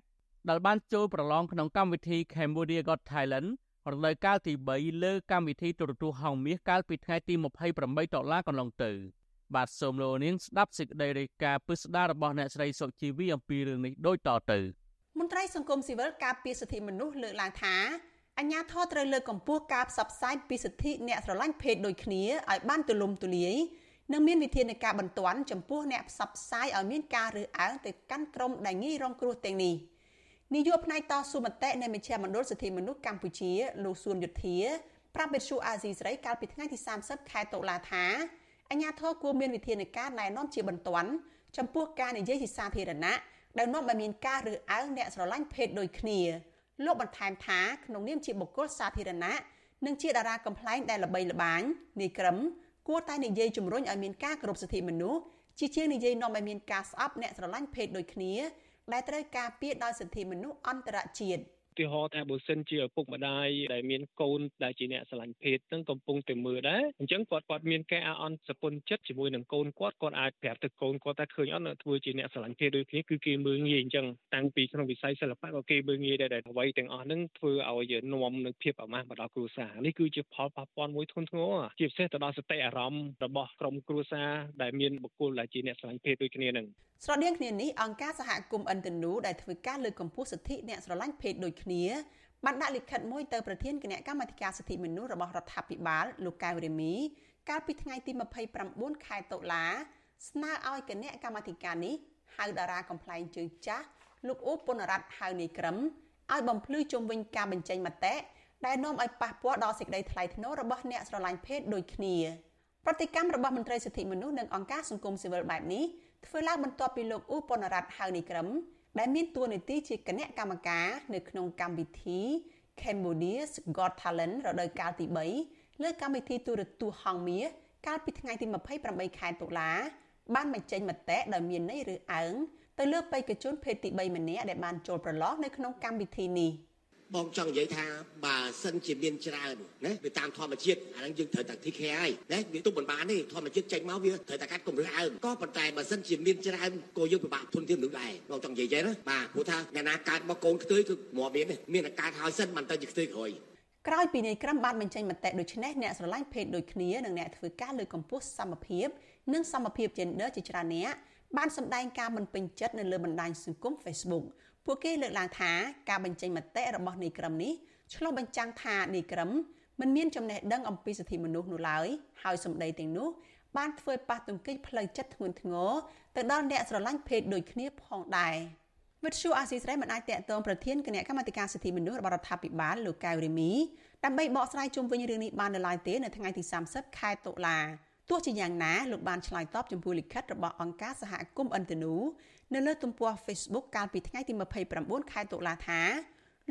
ដែលបានចូលប្រឡងក្នុងកម្មវិធី Cambodia Got Thailand រដូវកាលទី3លើកម្មវិធីទូរទស្សន៍ហងមាសកាលពីថ្ងៃទី28ដុល្លារកន្លងទៅ បាទសូមលោកនាងស្ដាប់សេចក្តីរាយការណ៍ពិស្ដាររបស់អ្នកស្រីសុជីវីអំពីរឿងនេះដូចតទៅមន្ត្រីសង្គមស៊ីវិលការពារសិទ្ធិមនុស្សលើកឡើងថាអញ្ញាធរត្រូវលើកកម្ពស់ការផ្សព្វផ្សាយពីសិទ្ធិអ្នកស្រឡាញ់ភេទដូចគ្នាឲ្យបានទូលំទូលាយនិងមានវិធានការបន្ទាន់ចំពោះអ្នកផ្សព្វផ្សាយឲ្យមានការរើសអើងទៅកាន់ក្រុមដែលងាយរងគ្រោះទាំងនេះនាយកផ្នែកតស៊ូមតិនៃមជ្ឈមណ្ឌលសិទ្ធិមនុស្សកម្ពុជាលោកសួនយុធាប្រាប់វិទ្យុអាស៊ីសេរីកាលពីថ្ងៃទី30ខែតុលាថា អាជ្ញាធរគួរមានវិធានការណែនាំជាបន្ទាន់ចំពោះការនិយាយជាសាធារណៈដែលនាំឲ្យមានការរើសអើងអ្នកស្រឡាញ់ភេទដូចគ្នាលោកបន្ថែមថាក្នុងនាមជាបុគ្គលសាធារណៈនិងជាតារាកំ pl ែងដែលល្បីល្បាញនាយក្រមគួរតែនិយាយជំរុញឲ្យមានការគោរពសិទ្ធិមនុស្សជាជាងនិយាយនាំឲ្យមានការស្អប់អ្នកស្រឡាញ់ភេទដូចគ្នាដែលត្រូវការពារដោយសិទ្ធិមនុស្សអន្តរជាតិ។ ទាហរណ៍ថាបើសិនជាឪពុកម្ដាយដែលមានកូនដែលជាអ្នកស្រឡាញ់ភេទនឹងកំពុងតែមើលដែរអញ្ចឹងគាត់គាត់មានការអអន់សពុនចិត្តជាមួយនឹងកូនគាត់គាត់អាចប្រាប់ទៅកូនគាត់ថាឃើញអត់ធ្វើជាអ្នកស្រឡាញ់ភេទដូចគ្នាគឺគេមើលងាយអញ្ចឹងតាំងពីក្នុងវិស័យសិល្បៈក៏គេមើលងាយដែរដែលអ្វីទាំងអស់ហ្នឹងធ្វើឲ្យនាំនឹងភាពអាម៉ាស់មកដល់គ្រួសារនេះគឺជាផលប៉ះពាល់មួយធ្ងន់ធ្ងរជាពិសេសទៅដល់សតិអារម្មណ៍របស់ក្រុមគ្រួសារដែលមានបុគ្គលដែលជាអ្នកស្រឡាញ់ភេទដូចគ្នានឹង ស្រដៀងគ្នានេះអង្គការសហគមន៍អិនតនូដែលធ្វើការលើកកម្ពស់សិទ្ធិអ្នកស្រឡាញ់ភេទដូចគ្នាបានដាក់លិខិតមួយទៅប្រធានគណៈកម្មាធិការសិទ្ធិមនុស្សរបស់រដ្ឋាភិបាលលោកកៅរេមីកាលពីថ្ងៃទី29ខែតុលាស្នើឲ្យគណៈកម្មាធិការនេះហៅតារាកំ pl ែងជើងចាស់លោកអ៊ូពុនរ៉ាត់ហៅនាយក្រឹមឲ្យបំភ្លឺជុំវិញការបញ្ចេញមតិដែលនាំឲ្យប៉ះពាល់ដល់សេចក្តីថ្លៃថ្នូររបស់អ្នកស្រឡាញ់ភេទដូចគ្នាប្រតិកម្មរបស់មន្ត្រីសិទ្ធិមនុស្សនិងអង្គការសង្គមស៊ីវិលបែបនេះ ធ្វើឡើងបន្ទាប់ពីលោកអ៊ូប៉ុនរ៉ាត់ហៅនីក្រឹមដែលមានតួនាទីជាគណៈកម្មការនៅក្នុងកម្មវិធី Cambodia's Got Talent រដូវកាលទី3លើកម្មវិធីទូរទស្សន៍ហងមាសកាលពីថ្ងៃទី28ខែតុលាបានបញ្ចេញមតិដោយមានន័យឬអើងទៅលើបេក្ខជនភេទទី3ម្នាក់ដែលបានចូលប្រឡងនៅក្នុងកម្មវិធីនេះ បងចង់និយាយថាបើសិនជាមានច្រើនណាវាតាមធម្មជាតិអាហ្នឹងយើងត្រូវតែធីខែហើយណាវាទុកមិនបានទេធម្មជាតិចេញមកវាត្រូវតែកាត់គម្រឹះអើងក៏ប៉ុន្តែបើសិនជាមានច្រើនក៏យើងពិបាកធនធានមនុស្សដែរបងចង់និយាយចឹងណាបាទព្រោះថាអ្នកណាកើតមកកូនខ្ទួយគឺមកមានមានតែកើតហើយសិនមិនទៅជាខ្ទួយក្រោយក្រោយពីនាយក្រមបានបញ្ចេញមតិដូចនេះអ្នកស្រឡាញ់ភេទដូចគ្នានិងអ្នកធ្វើការលើកកម្ពស់សមភាព និងសមភាព gender ជាច្រើនអ្នកបានសម្ដែងការមិនពេញចិត្តនៅលើបណ្ដាញសង្គម Facebook ពួកគេលើកឡើងថាការបញ្ចេញមតិរបស់នាយក្រមនេះឆ្លុះបញ្ចាំងថានាយក្រមមិនមានចំណេះដឹងអំពីសិទ្ធិមនុស្សនោះឡើយហើយសម្ដីទាំងនោះបានធ្វើប៉ះទង្គិចផ្លូវចិត្តធ្ងន់ធ្ងរទៅដល់អ្នកស្រឡាញ់ភេទដូចគ្នាផងដែរវិទ្យុអាស៊ីសេរីមិនអាចតាក់ទងប្រធានគណៈកម្មាធិការសិទ្ធិមនុស្សរបស់រដ្ឋាភិបាលលោកកៅរីមីដើម្បីបកស្រាយជុំវិញរឿងនេះបាននៅឡើយទេនៅថ្ងៃទី30ខែតុលាទោះជាយ៉ាងណាលោកបានឆ្លើយតបចំពោះលិខិតរបស់អង្គការសហគមន៍អន្តរជាតិ នៅលើទំព័រ Facebook កាលពីថ្ងៃទី29ខែតុលាថា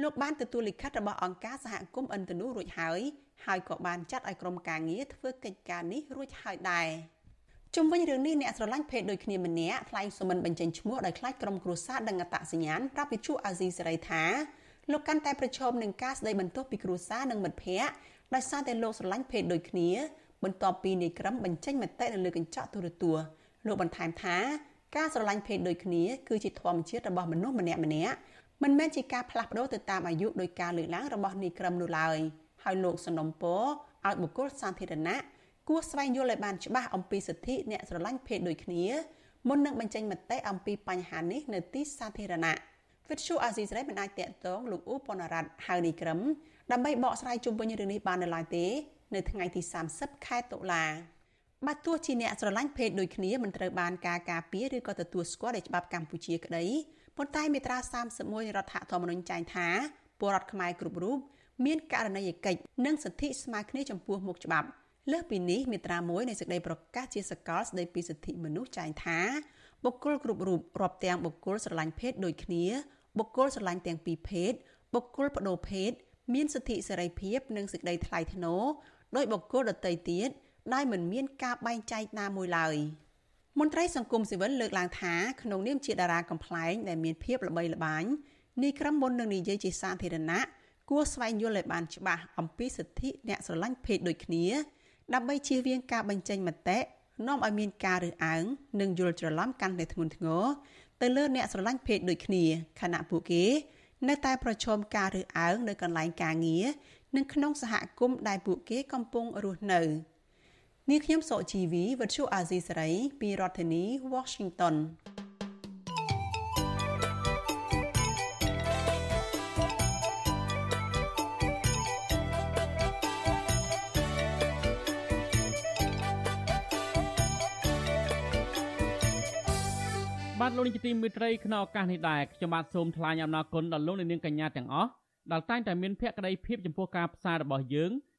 លោកបានទទួលលិខិតរបស់អង្គការសហគមន៍អន្តរជាតិរួចហើយហើយក៏បានចាត់ឲ្យក្រុមការងារធ្វើកិច្ចការនេះរួចហើយដែរជុំវិញរឿងនេះអ្នកស្រឡាញ់ភេទដូចគ្នាម្នាក់ថ្លែងសុំមិនបញ្ចេញឈ្មោះដោយខ្លាចក្រុមគ្រួសារដឹងអត្តសញ្ញាណប្រាប់វិទ្យុអាស៊ីសេរីថាលោកកាន់តែប្រឈមនឹងការស្ដីបន្ទោសពីគ្រួសារនិងមិត្តភ័ក្តិដោយសារតែលោកស្រឡាញ់ភេទដូចគ្នាបន្ទាប់ពីនាយក្រមបញ្ចេញមតិនៅលើកញ្ចក់ទូរទស្សន៍លោកបន្ថែមថា ការស្រឡាញ់ភេទដូចគ្នាគឺជាធម្មជាតិរបស់មនុស្សម្នាក់ម្នាក់មិនមែនជាការផ្លាស់ប្ដូរទៅតាមអាយុដោយការលើកឡើងរបស់នាយក្រមនោះឡើយហើយលោកសនំពរឲ្យបុគ្គលសាធារណៈគួរស្វែងយល់ឲ្យបានច្បាស់អំពីសិទ្ធិអ្នកស្រឡាញ់ភេទដូចគ្នាមុននឹងបញ្ចេញមតិអំពីបញ្ហានេះនៅទីសាធារណៈវិទ្យុអាស៊ីសេរីមិនអាចតាក់ទងលោកអ៊ូប៉ុនរ៉ាត់ហៅនីក្រឹមដើម្បីបកស្រាយជុំវិញរឿងនេះបាននៅឡើយទេ នៅថ្ងៃទី30ខែតុលា បើទោះជាអ្នកស្រឡាញ់ភេទដូចគ្នាមិនត្រូវបានការការពារឬក៏ទទួលស្គាល់ដោយច្បាប់កម្ពុជាក្តីប៉ុន្តែមាត្រា31រដ្ឋធម្មនុញ្ញចែងថាពលរដ្ឋខ្មែរគ្រប់រូបមានករណីយកិច្ចនិងសិទ្ធិស្មើគ្នាចំពោះមុខច្បាប់លើសពីនេះមាត្រា1នៃសេចក្តីប្រកាសជាសកលស្តីពីសិទ្ធិមនុស្សចែងថាបុគ្គលគ្រប់រូបរាប់ទាំងបុគ្គលស្រឡាញ់ភេទដូចគ្នាបុគ្គលស្រឡាញ់ទាំងពីរភេទបុគ្គលបដូរភេទមានសិទ្ធិសេរីភាពនិងសេចក្តីថ្លៃថ្នូរដោយបុគ្គលដទៃទៀត ដោយមិនមានការបែងចែកណាមួយឡើយមន្ត្រីសង្គមស៊ីវិលលើកឡើងថាក្នុងនាមជាតារាកំ pl ែងដែលមានភាពល្បីល្បាញនេះក្រុមមុននឹងនិយាយជាសាធារណៈគួរស្វែងយល់ឲ្យបានច្បាស់អំពីសិទ្ធិអ្នកស្រឡាញ់ភេទដូចគ្នា ដើម្បីជៀសវាងការបញ្ចេញមតិនាំឲ្យមានការរើសអើងនិងយល់ច្រឡំកាន់តែធ្ងន់ធ្ងរទៅលើអ្នកស្រឡាញ់ភេទដូចគ្នាខណៈពួកគេ នៅតែប្រឈមការរើសអើងនៅកន្លែងការងារនិងក្នុងសហគមន៍ដែលពួកគេកំពុងរស់នៅ នាងខ្ញុំសុជីវីវិទ្យុអាស៊ីសេរីពីរដ្ឋធានី Washington បាទលោកនាយកទីមេត្រីក្នុងឱកាសនេះដែរខ្ញុំបាទសូមថ្លែងអំណរគុណដល់លោកនាងកញ្ញាទាំងអស់ដែលតែងតែមានភក្ដីភាពចំពោះការផ្សាយរបស់យើង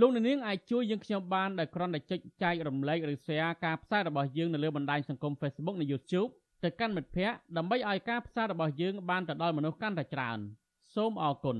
លោកនាងអាចជួយយើងខ្ញុំបានដោយគ្រាន់តែចុចចែករំលែកឬ share ការផ្សាយរបស់យើងនៅលើបណ្ដាញសង្គម Facebook និង YouTube ទៅកាន់មិត្តភ័ក្តិដើម្បីឲ្យការផ្សាយរបស់យើងបានទៅដល់មនុស្សកាន់តែច្រើន សូមអរគុណ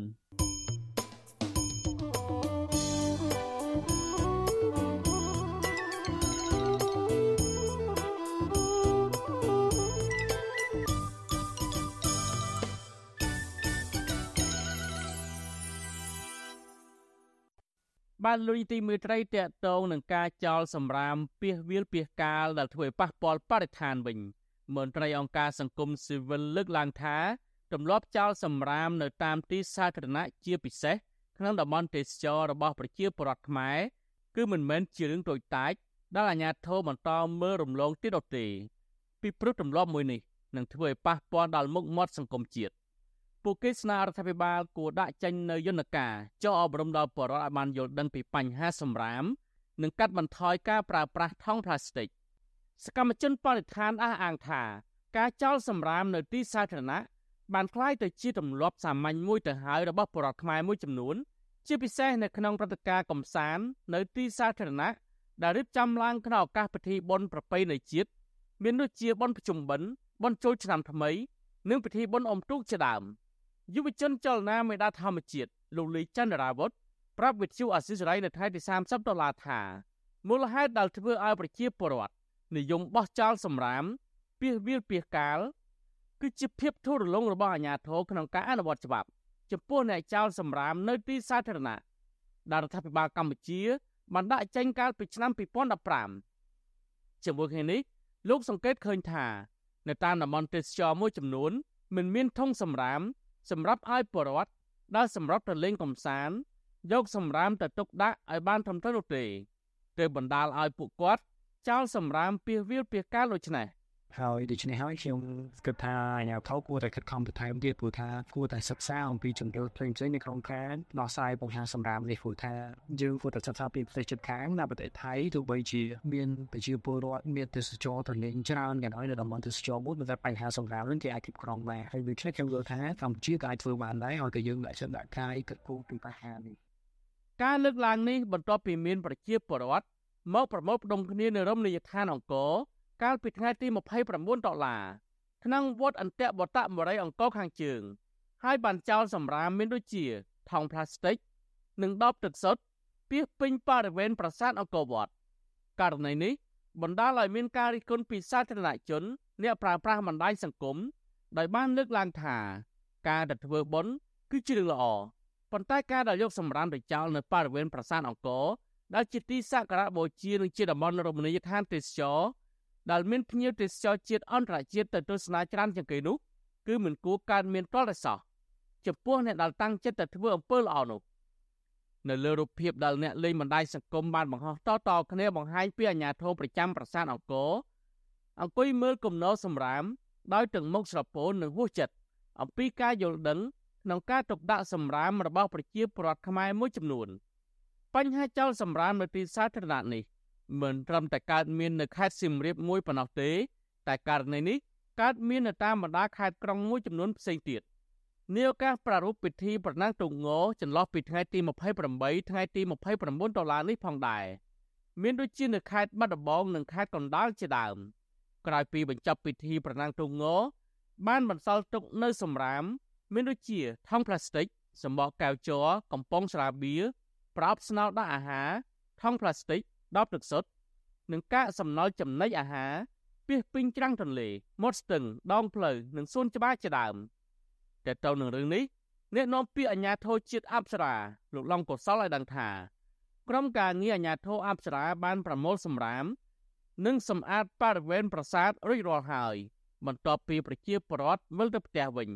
បានលុយទីមេត្រីតកតងនឹងការចោលសម្រាមពីសវាលពីសកាលដែលធ្វើឲ្យប៉ះពាល់បរិស្ថានវិញមន្ត្រីអង្គការសង្គមស៊ីវិលលើកឡើងថាទម្លាប់ចោលសម្រាមនៅតាមទីសាធារណៈជាពិសេសក្នុងតំបន់ទេសចររបស់ប្រជាពលរដ្ឋខ្មែរគឺមិនមែនជារឿងតូចតាចដែលអាជ្ញាធរបន្តមើលរំលងទៀតទេ ពីព្រោះទម្លាប់មួយនេះនឹងធ្វើឲ្យប៉ះពាល់ដល់មុខមាត់សង្គមជាតិ ពួកគេស្នើរដ្ឋាភិបាលគួរដាក់ចេញនូវយន្តការចុះអប់រំដល់ប្រជាពលរដ្ឋឲ្យបានយល់ដឹងពីបញ្ហាសំរាមនិងកាត់បន្ថយការប្រើប្រាស់ថង់ប្លាស្ទិកសកម្មជនបរិស្ថានអះអាងថាការចោលសំរាមនៅទីសាធារណៈបានក្លាយទៅជាទម្លាប់សាមញ្ញមួយទៅហើយរបស់ប្រជាពលរដ្ឋខ្មែរមួយចំនួន ជាពិសេសនៅក្នុងព្រឹត្តិការណ៍កំសាន្តនៅទីសាធារណៈដែលរៀបចំឡើងក្នុងឱកាសពិធីបុណ្យប្រពៃណីជាតិមានដូចជាបុណ្យប្រជុំបិណ្ឌបុណ្យចូលឆ្នាំថ្មី និងពិធីបុណ្យអុំទូកជាដើម។ យុវជនចលនាមេដាធម្មជាតិលោកលីចន្ទរាវុធប្រាប់វិទ្យុអសិរ័យនៅថ្ងៃទី30ដុល្លារថាមូលហេតុដែលធ្វើឲ្យប្រជាពលរដ្ឋនិយមបោះចោលសម្រាមពីវាលពីកាលគឺជាភាពធូររលុងរបស់អាជ្ញាធរក្នុងការអនុវត្តច្បាប់ចំពោះអ្នកចោលសម្រាមនៅទីសាធារណៈដែលរដ្ឋាភិបាលកម្ពុជាបានដាក់ចេញកាលពីឆ្នាំ2015ជាមួយគ្នានេះលោកសង្កេតឃើញថា នៅតាមតំបន់ទេសចរមួយចំនួនមិនមានធុងសម្រាម សម្រាប់ឲ្យពលរដ្ឋដែលសម្រាប់ទៅលេងកំសាន្តយកសម្រាមទៅទុកដាក់ឲ្យបានត្រឹមត្រូវនោះទេទើបបណ្ដាលឲ្យពួកគាត់ចោលសម្រាមពីវាលពីកាលដូចនេះ ហើយដូច្នេះហើយខ្ញុំគិតថាអាជ្ញាធរគួរតែខិតខំបន្ថែមទៀតព្រោះថាគួរតែសិក្សាអំពីជំរឿផ្សេងផ្សេងនៅក្នុងការដោះស្រាយបញ្ហាសម្រាមនេះព្រោះថាយើងគួរតែសិក្សាពីប្រទេសជិតខាងនៅប្រទេសថៃទោះបីជាមានប្រជាពលរដ្ឋមានទេសចរទៅលេងច្រើនក៏ដោយនៅតំបន់ទេសចរមួយប៉ុន្តែបញ្ហាសម្រាមនឹងគេអាចគ្រប់គ្រងបានហើយដូច្នេះខ្ញុំយល់ថាកម្ពុជាក៏អាចធ្វើបានដែរហើយក៏យើងដាក់ចិត្តដាក់កាយគិតគូរពីបញ្ហានេះការលើកឡើងនេះបន្ទាប់ពីមានប្រជាពលរដ្ឋមកប្រមូលផ្ដុំគ្នានៅរមណីយដ្ឋានអង្គរ កាលពីថ្ងៃទី29ដុល្លារក្នុងវត្តអន្តៈបតមរីអង្គរខាងជើង ហើយបានចោលសម្រាមមានដូចជាថង់ប្លាស្ទិក និងដបទឹកសុទ្ធពាសពេញបរិវេណប្រាសាទអង្គរវត្តករណីនេះបណ្ដាលឲ្យមានការរិះគន់ពីសាធារណជន អ្នកប្រើប្រាស់បណ្ដាញសង្គមដោយបានលើកឡើងថា ការដែលធ្វើបុណ្យគឺជារឿងល្អប៉ុន្តែការដែលយកសម្រាមទៅចោលនៅបរិវេណប្រាសាទអង្គរដែលជាទីសក្ការៈបូជានិងជាតំបន់រមណីយដ្ឋានទេសចរ ដែលមានភ្ញៀវទេសចរជាតិអន្តរជាតិទៅទស្សនាច្រើនជាងគេនោះគឺមិនគួរកើតមានតលតែសោះចំពោះអ្នកដែលតាំងចិត្តទៅធ្វើអំពើល្អនោះនៅលើរូបភាពដែលអ្នកលេងបណ្ដាញសង្គមបានបង្ហោះតតគ្នាបង្ហាញពីអាញាធរប្រចាំប្រាសាទអង្គរអង្គុយមើលគំនរសម្រាមដោយទាំងមុខស្រពោននិងហួសចិត្តអំពីការយល់ដឹងក្នុងការទុកដាក់សម្រាមរបស់ប្រជាពលរដ្ឋខ្មែរមួយចំនួន បញ្ហាចោលសម្រាមនៅទីសាធារណៈនេះ មិនត្រឹមតែកើតមាននៅខេត្តសៀមរាបមួយប៉ុណ្ណោះទេ តែករណីនេះកើតមាននៅតាមបណ្ដាខេត្តក្រុងមួយចំនួនផ្សេងទៀតនាឱកាសប្រារព្ធពិធីប្រណាំងទូកងចន្លោះពីថ្ងៃទី28ថ្ងៃទី29ដុល្លារនេះផងដែរមានដូចជានៅខេត្តបាត់ដំបងនិងខេត្តកណ្ដាលជាដើមក្រោយពីបញ្ចប់ពិធីប្រណាំងទូកងបានបន្សល់ទុកនៅសម្រាម មានដូចជាថង់ប្លាស្ទិកសម្បកកែវជ័រកំប៉ុងស្រាបៀរប្រអប់ស្នោដាក់អាហារថង់ប្លាស្ទិក ដបទឹកសុទ្ធនិងកាកសំណល់ចំណីអាហារពាសពេញច្រាំងទន្លេមាត់ស្ទឹងដងផ្លូវនិងសួនច្បារជាដើមតែទៅនឹងរឿងនេះអ្នកនាំពាក្យអាជ្ញាធរជាតិអប្សរាលោកឡុងកុសលឲ្យដឹងថាក្រុមការងារអាជ្ញាធរអប្សរាបានប្រមូលសម្រាម និងសម្អាតបរិវេណប្រាសាទរួចរាល់ហើយ បន្ទាប់ពីប្រជាពលរដ្ឋវិលទៅផ្ទះវិញ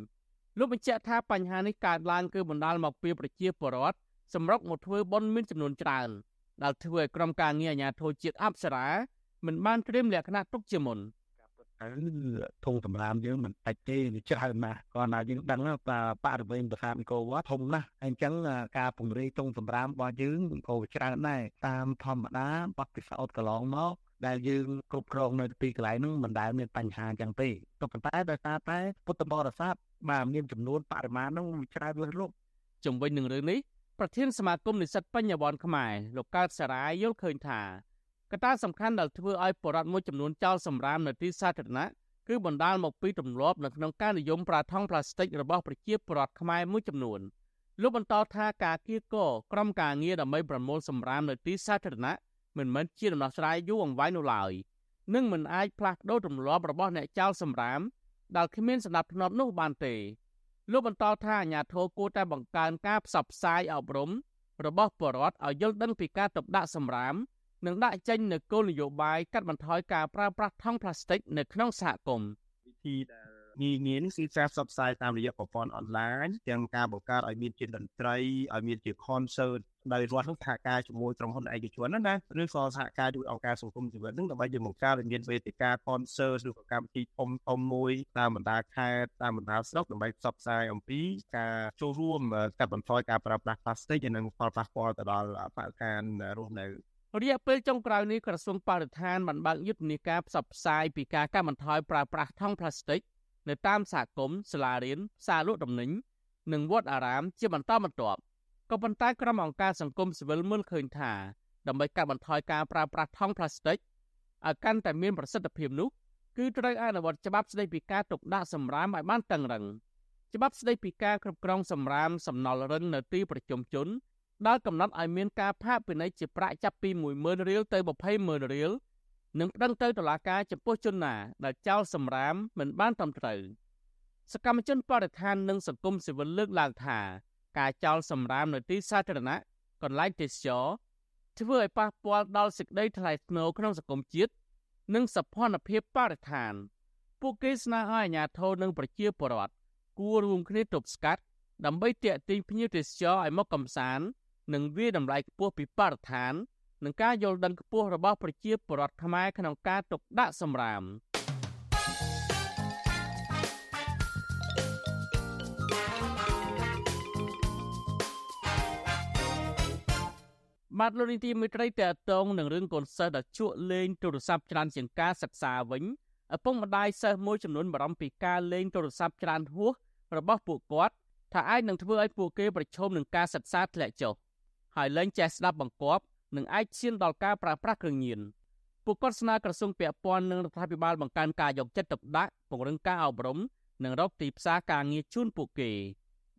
លោកបញ្ជាក់ថាបញ្ហានេះកើតឡើងគឺបណ្ដាលមកពីប្រជាពលរដ្ឋសម្រុកមកធ្វើបុណ្យមានចំនួនច្រើន ដែលធ្វើឲ្យក្រុមការងារអាជ្ញាធរជាតិអប្សរាមិនបានត្រៀមលក្ខណៈទុកជាមុនហើយធុងសម្រាមយើងមិនដាច់ទេវាច្រើនណាស់គាត់ណាយើងដឹងថាបរិវេណប្រាសាទអង្គរវត្តធំណាស់ហើយអញ្ចឹងការពង្រីកធុងសម្រាមរបស់យើងក៏ច្រើនដែរតាមធម្មតាបទពិសោធន៍កន្លងមកដែលយើងគ្រប់គ្រងនៅទីកន្លែងនោះមិនដែលមានបញ្ហាអញ្ចឹងទេក៏ប៉ុន្តែដោយសារតែពុទ្ធបរិស័ទបាទមានចំនួនបរិមាណនោះច្រើនលើសលប់ជំវិញនឹងរឿងនេះ ប្រធានសមាគមនិស្សិតបញ្ញវន្តខ្មែរលោកកើតសារាយយល់ឃើញថាកត្តាសំខាន់ដែលធ្វើឲ្យបរិវត្តមួយចំនួនចោលសម្រាមនៅទីសាធារណៈគឺបណ្ដាលមកពីទម្លាប់នៅក្នុងការនិយមប្រើថង់ប្លាស្ទិករបស់ប្រជាពលរដ្ឋខ្មែរមួយចំនួនលោកបន្តថាការគៀកក្រុមការងារដើម្បីប្រមូលសម្រាមនៅទីសាធារណៈមិនមែនជាដំណោះស្រាយយូរអង្វែងនោះឡើយនិងមិនអាចផ្លាស់ប្ដូរទម្លាប់របស់អ្នកចោលសម្រាមដែលគ្មានសណ្ដាប់ធ្នាប់នោះបានទេ លោកបន្តថាអាញាធរគួរតែបង្កើនការផ្សព្វផ្សាយអប់រំរបស់ពលរដ្ឋឲ្យយល់ដឹងពីការទុកដាក់សម្រាមនិងដាក់ចេញនូវគោលនយោបាយកាត់បន្ថយការប្រើប្រាស់ថង់ប្លាស្ទិកនៅក្នុងសហគមន៍វិធីដែលងាយងាយនេះគឺការផ្សព្វផ្សាយតាមរយៈប្រព័ន្ធអនឡាញទាំងការបង្កើតឲ្យមានជាតន្ត្រីឲ្យមានជា concert ដោយរដ្ឋនឹងសហការជាមួយក្រុមហ៊ុនឯកជនណាឬក៏សហការជាមួយអង្គការសង្គមជីវិតនឹងដើម្បីយើងបង្កើតឲ្យមានវេទិកា concert ឬក៏កម្មវិធីធំធំមួយតាមបណ្ដាខេត្តតាមបណ្ដាស្រុកដើម្បីផ្សព្វផ្សាយអំពីការចូលរួមកាត់បន្ថយការប្រើប្រាស់ plastic និងផលប៉ះពាល់ទៅដល់បរិស្ថានរស់នៅរយៈពេលចុងក្រោយនេះក្រសួងបរិស្ថានបានបើកយុទ្ធនាការផ្សព្វផ្សាយពីការកាត់បន្ថយប្រើប្រាស់ថង់ប្លាស្ទិកនៅតាមសហគមន៍សាលារៀនផ្សារលក់ទំនិញនិងវត្តអារាមជាបន្តបន្ទាប់ ក៏ប៉ុន្តែក្រុមអង្គការសង្គមស៊ីវិលមើលឃើញថាដើម្បីកាត់បន្ថយការប្រើប្រាស់ថង់ប្លាស្ទិកឲ្យកាន់តែមានប្រសិទ្ធភាពនោះគឺត្រូវអនុវត្តច្បាប់ស្តីពីការទុកដាក់សម្រាមឲ្យបានតឹងរឹងច្បាប់ស្តីពីការគ្រប់គ្រងសម្រាមសំណល់រឹងនៅទីប្រជុំជនដែលកំណត់ឲ្យមានការផាកពិន័យជាប្រាក់ចាប់ពី10000រៀលទៅ200,000រៀលនិងប្តឹងទៅតុលាការចំពោះជនណាដែលចោលសម្រាមមិនបានត្រឹមត្រូវសកម្មជនបរិស្ថាននិងសង្គមស៊ីវិលលើកឡើងថា ការចោលសម្រាមនៅទីសាធារណៈកន្លែងទេសចរធ្វើឲ្យប៉ះពាល់ដល់សេចក្តីថ្លៃថ្នូរក្នុងសង្គមជាតិនិងសភនភាពបរិស្ថាន ពួកគេស្នើឲ្យអាជ្ញាធរនិងប្រជាពលរដ្ឋគួររួមគ្នាទប់ស្កាត់ដើម្បីទាក់ទាញភ្ញៀវទេសចរឲ្យមកកំសាន្តនិងវាតម្លៃខ្ពស់ពីបរិស្ថាន និងការយល់ដឹងខ្ពស់របស់ប្រជាពលរដ្ឋខ្មែរក្នុងការទុកដាក់សម្រាម បាទលោកនីតិមិត្តរីតេតងនឹងរឿងកូនសិស្សដែលជក់លេងទូរស័ព្ទច្រើនជាងការសិក្សាវិញឪពុកម្ដាយសិស្សមួយចំនួនបារម្ភពីការលេងទូរស័ព្ទច្រើនហួសរបស់ពួកគាត់ថាអាចនឹងធ្វើឲ្យពួកគេប្រឈមនឹងការសិក្សាធ្លាក់ចុះហើយលែងចេះស្ដាប់បង្គាប់និងអាចឈានដល់ការប្រើប្រាស់គ្រឿងញៀនពួកគាត់ស្នើក្រសួងពាក់ព័ន្ធនិងរដ្ឋាភិបាលបង្កើនការយកចិត្តទុកដាក់ពង្រឹងការអប់រំនិងរកទីផ្សារការងារជូនពួកគេ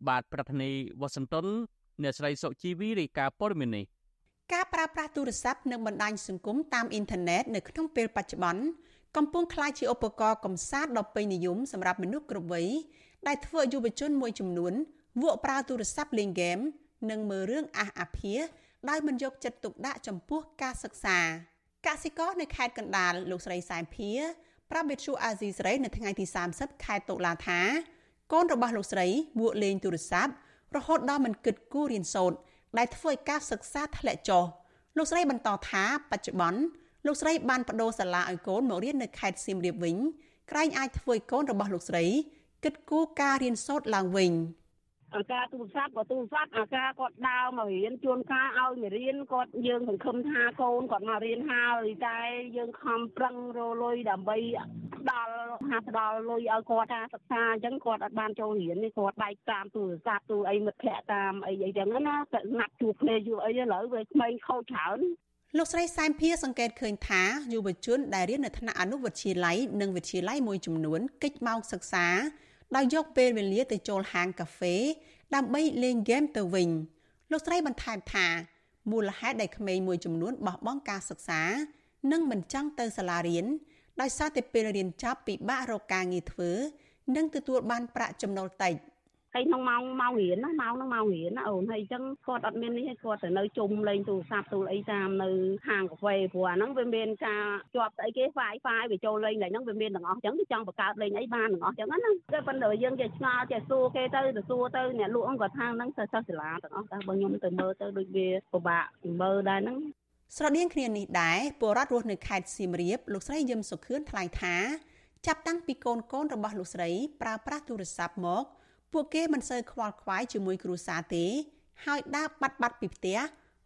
បាទប្រធានាធិបតីវ៉ាស៊ីនតោនអ្នកស្រីសុជីវីរាយការណ៍ព័ត៌មាននេះ ការប្រើប្រាស់ទូរស័ព្ទនិងបណ្ដាញសង្គមតាមអ៊ីនធឺណិតនៅក្នុងពេលបច្ចុប្បន្នកំពុងក្លាយជាឧបករណ៍កំសាន្តដ៏ពេញនិយមសម្រាប់មនុស្សគ្រប់វ័យដែលធ្វើឲ្យយុវជនមួយចំនួនវក់ប្រើទូរស័ព្ទលេងហ្គេម និងមើលរឿងអាសអាភាសដោយមិនយកចិត្តទុកដាក់ចំពោះការសិក្សាកសិករនៅខេត្តកណ្ដាលលោកស្រីសែមភាប្រាប់វិទ្យុអាស៊ីសេរីនៅថ្ងៃទី30ខែតុលាថាកូនរបស់លោកស្រីវក់លេងទូរស័ព្ទរហូតដល់មិនគិតគូររៀនសូត្រ ដែលធ្វើឲ្យការសិក្សាធ្លាក់ចុះលោកស្រីបន្តថាបច្ចុប្បន្នលោកស្រីបានបដូរសាលាឲ្យកូនមករៀននៅខេត្តសៀមរាបវិញក្រែងអាចធ្វើឲ្យកូនរបស់លោកស្រីគិតគូរការរៀនសូត្រឡើងវិញ។ អាការទូរស័ព្ទក៏ទូរស័ព្ទអាការគាត់ដើរមករៀនជួនកាលឲ្យមករៀនគាត់យើងសង្ឃឹមថាកូនគាត់មករៀនហើយតែយើងខំប្រឹងរលុយដើម្បីដល់ហាផ្ដល់លុយឲ្យគាត់ការសិក្សាអញ្ចឹងគាត់អត់បានចូលរៀននេះគាត់បែកតាមទូរស័ព្ទទូអីមិត្តភ័ក្តិតាមអីអីចឹងណាតែណាត់ជួបគ្នាយូរអីឥឡូវវាក្មេងខូចច្រើនលោកស្រីសែមភាសង្កេតឃើញថាយុវជនដែលរៀននៅថ្នាក់អនុវិទ្យាល័យនិងវិទ្យាល័យមួយចំនួនកិច្ចម៉ោងសិក្សា ដោយយកពេលវេលាទៅចូលហាងកាហ្វេដើម្បីលេងហ្គេមទៅវិញលោកស្រីបន្ថែមថាមូលហេតុដែលក្មេងមួយចំនួនបោះបង់ការសិក្សា និងមិនចង់ទៅសាលារៀនដោយសារតែពេលរៀនចប់ពិបាករកការងារធ្វើ និងទទួលបានប្រាក់ចំណូលតិច។ ហើយក្នុងម៉ោងម៉ោងរៀនណាម៉ោងហ្នឹងម៉ោងរៀនណាអូនហើយអញ្ចឹងគាត់អត់មាននេះឲ្យគាត់ទៅនៅជុំលេងទូរស័ព្ទទូលអីតាមនៅហាងកាហ្វេព្រោះអាហ្នឹងវាមានការជាប់ស្អីគេ Wi-Fi វាចូលលេងតែហ្នឹងវាមានទាំងអស់អញ្ចឹងគេចង់បង្កើតលេងអីបានទាំងអស់អញ្ចឹងណាតែប៉ុន្តែយើងចេះឆ្ងល់ចេះសួរគេទៅទៅសួរទៅអ្នកលក់ហ្នឹងគាត់ថាហ្នឹងទៅសិស្សសាលាទាំងអស់តែបើខ្ញុំទៅមើលទៅដូចវាពិបាកមើលដែរហ្នឹងស្រដៀងគ្នានេះដែរពលរដ្ឋរស់នៅខេត្តសៀមរាបលោកស្រីយឹមសុខឿនថ្លែងថាចាប់តាំងពីកូនកូនរបស់លោកស្រីប្រើប្រាស់ទូរស័ព្ទមក ពួកគេមិនសូវខ្វល់ខ្វាយជាមួយគ្រួសារទេ ហើយដើរបាត់បាត់ពីផ្ទះ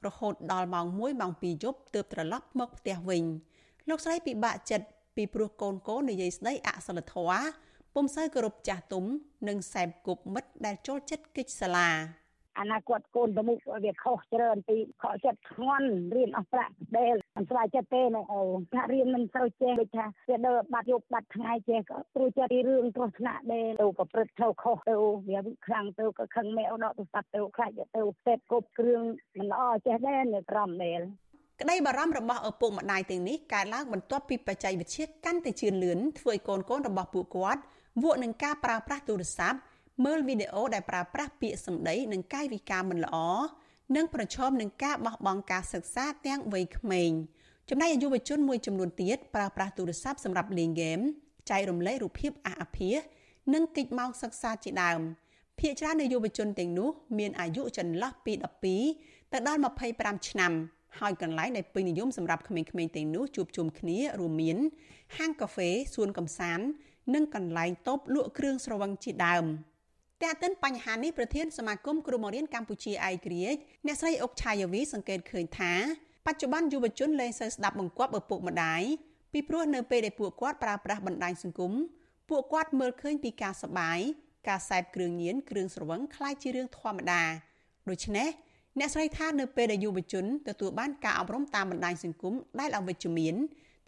រហូតដល់ម៉ោង1ម៉ោង2យប់ទើបត្រឡប់មកផ្ទះវិញលោកស្រីពិបាកចិត្តពីព្រោះកូនកូននិយាយស្ដីអសិលធម៌ពុំសូវគោរពចាស់ទុំ និងសែបគប់មិត្តដែលចូលចិត្តកិច្ចសាលា អនាគតកូនទៅមុខវាខុសច្រើនពីខកចិត្តធ្ងន់រៀនអស់ប្រាក់ដែលមិនស្វាយចិត្តទេណែអូថារៀនមិនសូវចេះដូចថាវាដើរបាត់យប់បាត់ថ្ងៃចេះក៏ព្រួយចិត្តពីរឿងគ្រោះថ្នាក់ដែលទៅប្រព្រឹត្តទៅខុសទៅវាខ្លាំងទៅក៏ខឹងមែវដកទៅសាប់ទៅខ្លាចទៅសេពគប់គ្រឿងមិនល្អចេះដែរនៅក្រំដែលក្តីបារម្ភរបស់ឪពុកម្ដាយទាំងនេះកើតឡើងបន្ទាប់ពីបច្ចេកវិទ្យាកាន់តែជឿនលឿនធ្វើឲ្យកូនកូនរបស់ពួកគាត់វក់នឹងការប្រើប្រាស់ទូរស័ព្ទ មើលវីដេអូដែលប្រើប្រាស់ពាក្យសម្ដីនិងកាយវិការមិនល្អនិងប្រឈមនឹងការបោះបង់ការសិក្សាទាំងវ័យក្មេងចំណែកយុវជនមួយចំនួនទៀតប្រើប្រាស់ទូរស័ព្ទសម្រាប់លេងហ្គេមចែករំលែករូបភាពអាសអាភាសនិងកិច្ចម៉ោងសិក្សាជាដើមភាគច្រើននៃយុវជនទាំងនោះមានអាយុចន្លោះពី12ទៅដល់25ឆ្នាំហើយកន្លែងដែលពេញនិយមសម្រាប់ក្មេងៗទាំងនោះជួបជុំគ្នារួមមានហាងកាហ្វេសួនកំសាន្តនិងកន្លែងតូបលក់គ្រឿងស្រវឹងជាដើម តែទិនបញ្ហានេះប្រធានសមាគមគ្រូបង្រៀនកម្ពុជាឯករាជ្យអ្នកស្រីអុកឆាយាវីសង្កេតឃើញថាបច្ចុប្បន្នយុវជនលែងសូវស្ដាប់បង្គាប់ឪពុកម្ដាយពីព្រោះនៅពេលដែលពួកគាត់ប្រើប្រាស់បណ្ដាញសង្គមពួកគាត់មើលឃើញពីការសបាយការសែបគ្រឿងញៀនគ្រឿងស្រវឹងคล้ายជារឿងធម្មតាដូច្នេះអ្នកស្រីថានៅពេលដែលយុវជនទទួលបានការអប់រំតាមបណ្ដាញសង្គមដែលអវិជ្ជមាន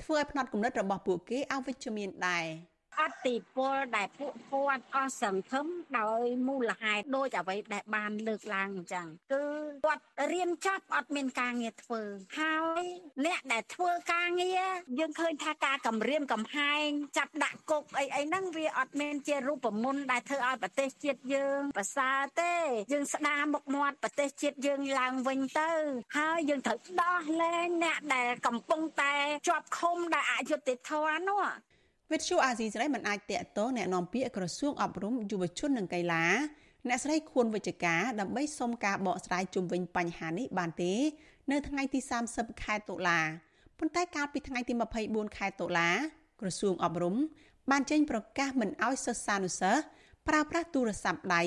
ធ្វើឲ្យផ្នត់គំនិតរបស់ពួកគេអវិជ្ជមានដែរ។ អតិពលដែលពួកគាត់អស់សង្ឃឹមដោយមូលហេតុដូចអ្វីដែលបានលើកឡើងអញ្ចឹងគឺគាត់រៀនចប់អត់មានការងារធ្វើហើយអ្នកដែលធ្វើការងារយើងឃើញថាការគម្រាមកំហែងចាប់ដាក់គុកអីអីហ្នឹងវាអត់មានជារូបមន្តដែលធ្វើឲ្យប្រទេសជាតិយើងប្រសើរទេយើងស្ដារមុខមាត់ប្រទេសជាតិយើងឡើងវិញទៅហើយយើងត្រូវដោះលែងអ្នកដែលកំពុងតែជាប់ឃុំដោយអយុត្តិធម៌នោះ វិទ្យុអាស៊ីសេរីមិនអាចតាក់ទងแนะនាំពាក្យក្រសួងអប់រំយុវជននិងកីឡាអ្នកស្រីខួនវិជ្ជការដើម្បីសុំការបកស្រាយជុំវិញបញ្ហានេះបានទេ នៅថ្ងៃទី30ខែតុលាប៉ុន្តែកាលពីថ្ងៃទី24ខែតុលាក្រសួងអប់រំបានចេញប្រកាសមិនអោយសិស្សានុសិស្សប្រើប្រាស់ទូរស័ព្ទដៃ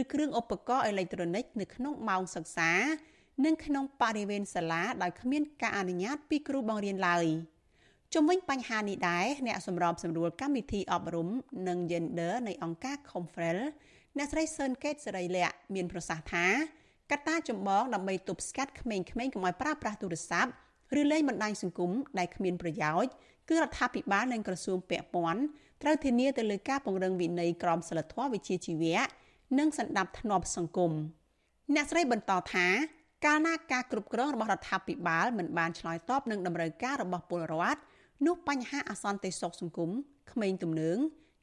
ឬគ្រឿងឧបករណ៍អេឡិចត្រូនិកនៅក្នុងម៉ោងសិក្សានិងក្នុងបរិវេណសាលាដោយគ្មានការអនុញ្ញាតពីគ្រូបង្រៀនឡើយ។ ជំវិញបញ្ហានេះដែរអ្នកសម្របសម្រួលកម្មវិធីអប់រំនិង Gender នៃអង្គការ Confrel អ្នកស្រីសឿនកេតសេរីលក្ខមានប្រសាសន៍ថាកត្តាចម្បងដើម្បីទប់ស្កាត់ក្មេងៗកុំឲ្យប្រើប្រាស់ទូរស័ព្ទឬលេងបណ្ដាញសង្គមដែលគ្មានប្រយោជន៍គឺរដ្ឋាភិបាលនិងក្រសួងពាក់ព័ន្ធត្រូវធានាទៅលើការពង្រឹងវិន័យក្រមសីលធម៌វិជ្ជាជីវៈនិងសន្តិភាពធ្នាប់សង្គមអ្នកស្រីបន្តថាកាលណាការគ្រប់គ្រងរបស់រដ្ឋាភិបាលមិនបានឆ្លើយតបនឹងតម្រូវការរបស់ពលរដ្ឋ នោះបញ្ហាអសន្តិសុខសង្គមក្មេងទំនើង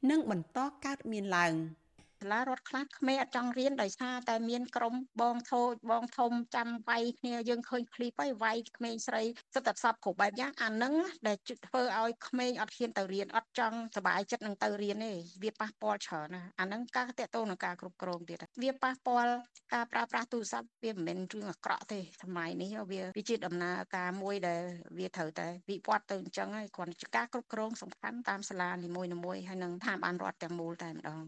នឹងបន្តកើតមានឡើង។ សាលារដ្ឋខ្លះក្មេងអត់ចង់រៀនដោយសារតែមានក្រុមបងធូចបងធំចាំវាយគ្នាយើងឃើញឃ្លីបហើយវាយក្មេងស្រីសិតតែសពគ្រប់បែបយ៉ាងអានឹងដែលធ្វើឲ្យក្មេងអត់ហ៊ានទៅរៀនអត់ចង់សុបាយចិត្តនឹងទៅរៀនទេវាប៉ះពាល់ច្រើនណាស់អានឹងការតេតោនឹងការគ្រប់គ្រងទៀតវាប៉ះពាល់ការប្រើប្រាស់ទូរស័ព្ទវាមិនមែនរឿងអាក្រក់ទេសម័យនេះវាវាជាដំណើរការមួយដែលវាត្រូវតែវិវត្តទៅអញ្ចឹងហើយគ្រាន់តែការគ្រប់គ្រងសំខាន់តាមសាលានីមួយៗហើយនឹងស្ថាប័នរដ្ឋទាំងមូលតែម្ដង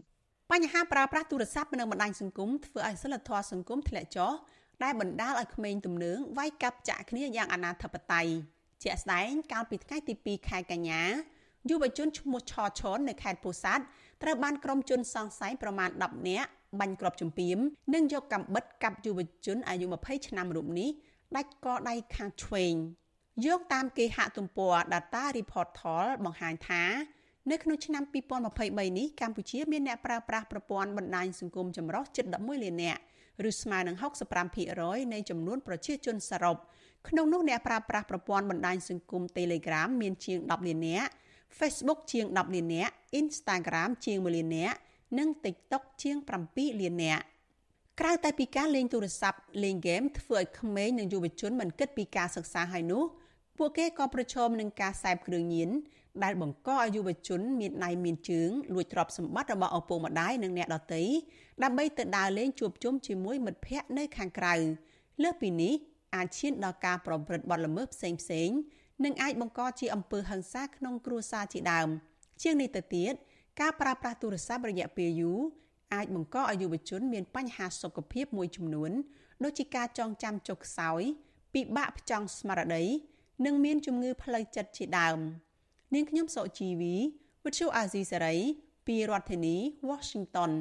បញ្ហាប្រើប្រាស់ទូរស័ព្ទនិងបណ្ដាញសង្គមធ្វើឲ្យសិលធម៌សង្គមធ្លាក់ចុះដែលបណ្ដាលឲ្យក្មេងទំនើងវាយកាប់ចាក់គ្នាយ៉ាងអនាធបត័យជាក់ស្ដែងកាលពីថ្ងៃទី2ខែកញ្ញាយុវជនឈ្មោះឆឆននៅខេត្តពោធិ៍សាត់ត្រូវបានក្រុមជនសង្ស័យប្រមាណ10នាក់បាញ់គ្រាប់ចំពាមនិងយកកាំបិតកាប់យុវជនអាយុ20ឆ្នាំរូបនេះដាច់កដៃខាងឆ្វេងយកតាមគេហទំព័រ Data Reportal បង្ហាញថា នៅក្នុងឆ្នាំ2023នេះកម្ពុជាមានអ្នកប្រើប្រាស់ប្រព័ន្ធបណ្ដាញសង្គមចម្រុះជិត11លាននាក់ឬស្មើនឹង65%នៃចំនួនប្រជាជនសរុបក្នុងនោះអ្នកប្រើប្រាស់ប្រព័ន្ធបណ្ដាញសង្គម Telegram មានជាង10លាននាក់ Facebook ជាង10លាននាក់ Instagram ជាង1លាននាក់និង TikTok ជាង7លាននាក់ក្រៅតែពីការលេងទូរស័ព្ទលេងហ្គេមធ្វើឲ្យក្មេងនិងយុវជនមិនគិតពីការសិក្សាហើយនោះ ពួកគេក៏ប្រឈមនឹងការសែបគ្រឿងញៀន ដែលបង្កឲ្យយុវជនមានដៃមានជើងលួចទ្រព្យសម្បត្តិរបស់ឪពុកម្ដាយនិងអ្នកដទៃដើម្បីទៅដើរលេងជួបជុំជាមួយមិត្តភ័ក្តិនៅខាងក្រៅលើសពីនេះអាចឈានដល់ការប្រព្រឹត្តបទល្មើសផ្សេងផ្សេងនិងអាចបង្កជាអំពើហិង្សាក្នុងគ្រួសារជាដើម ជាងនេះទៅទៀតការប្រើប្រាស់ទូរស័ព្ទរយៈពេលយូរអាចបង្កឲ្យយុវជនមានបញ្ហាសុខភាពមួយចំនួនដូចជាការចងចាំចុះខ្សោយពិបាកផ្ចង់ស្មារតីនិងមានជំងឺផ្លូវចិត្តជាដើម។ នាងខ្ញុំសុជីវីវិទ្យុអាស៊ីសេរីពីរដ្ឋធានី Washington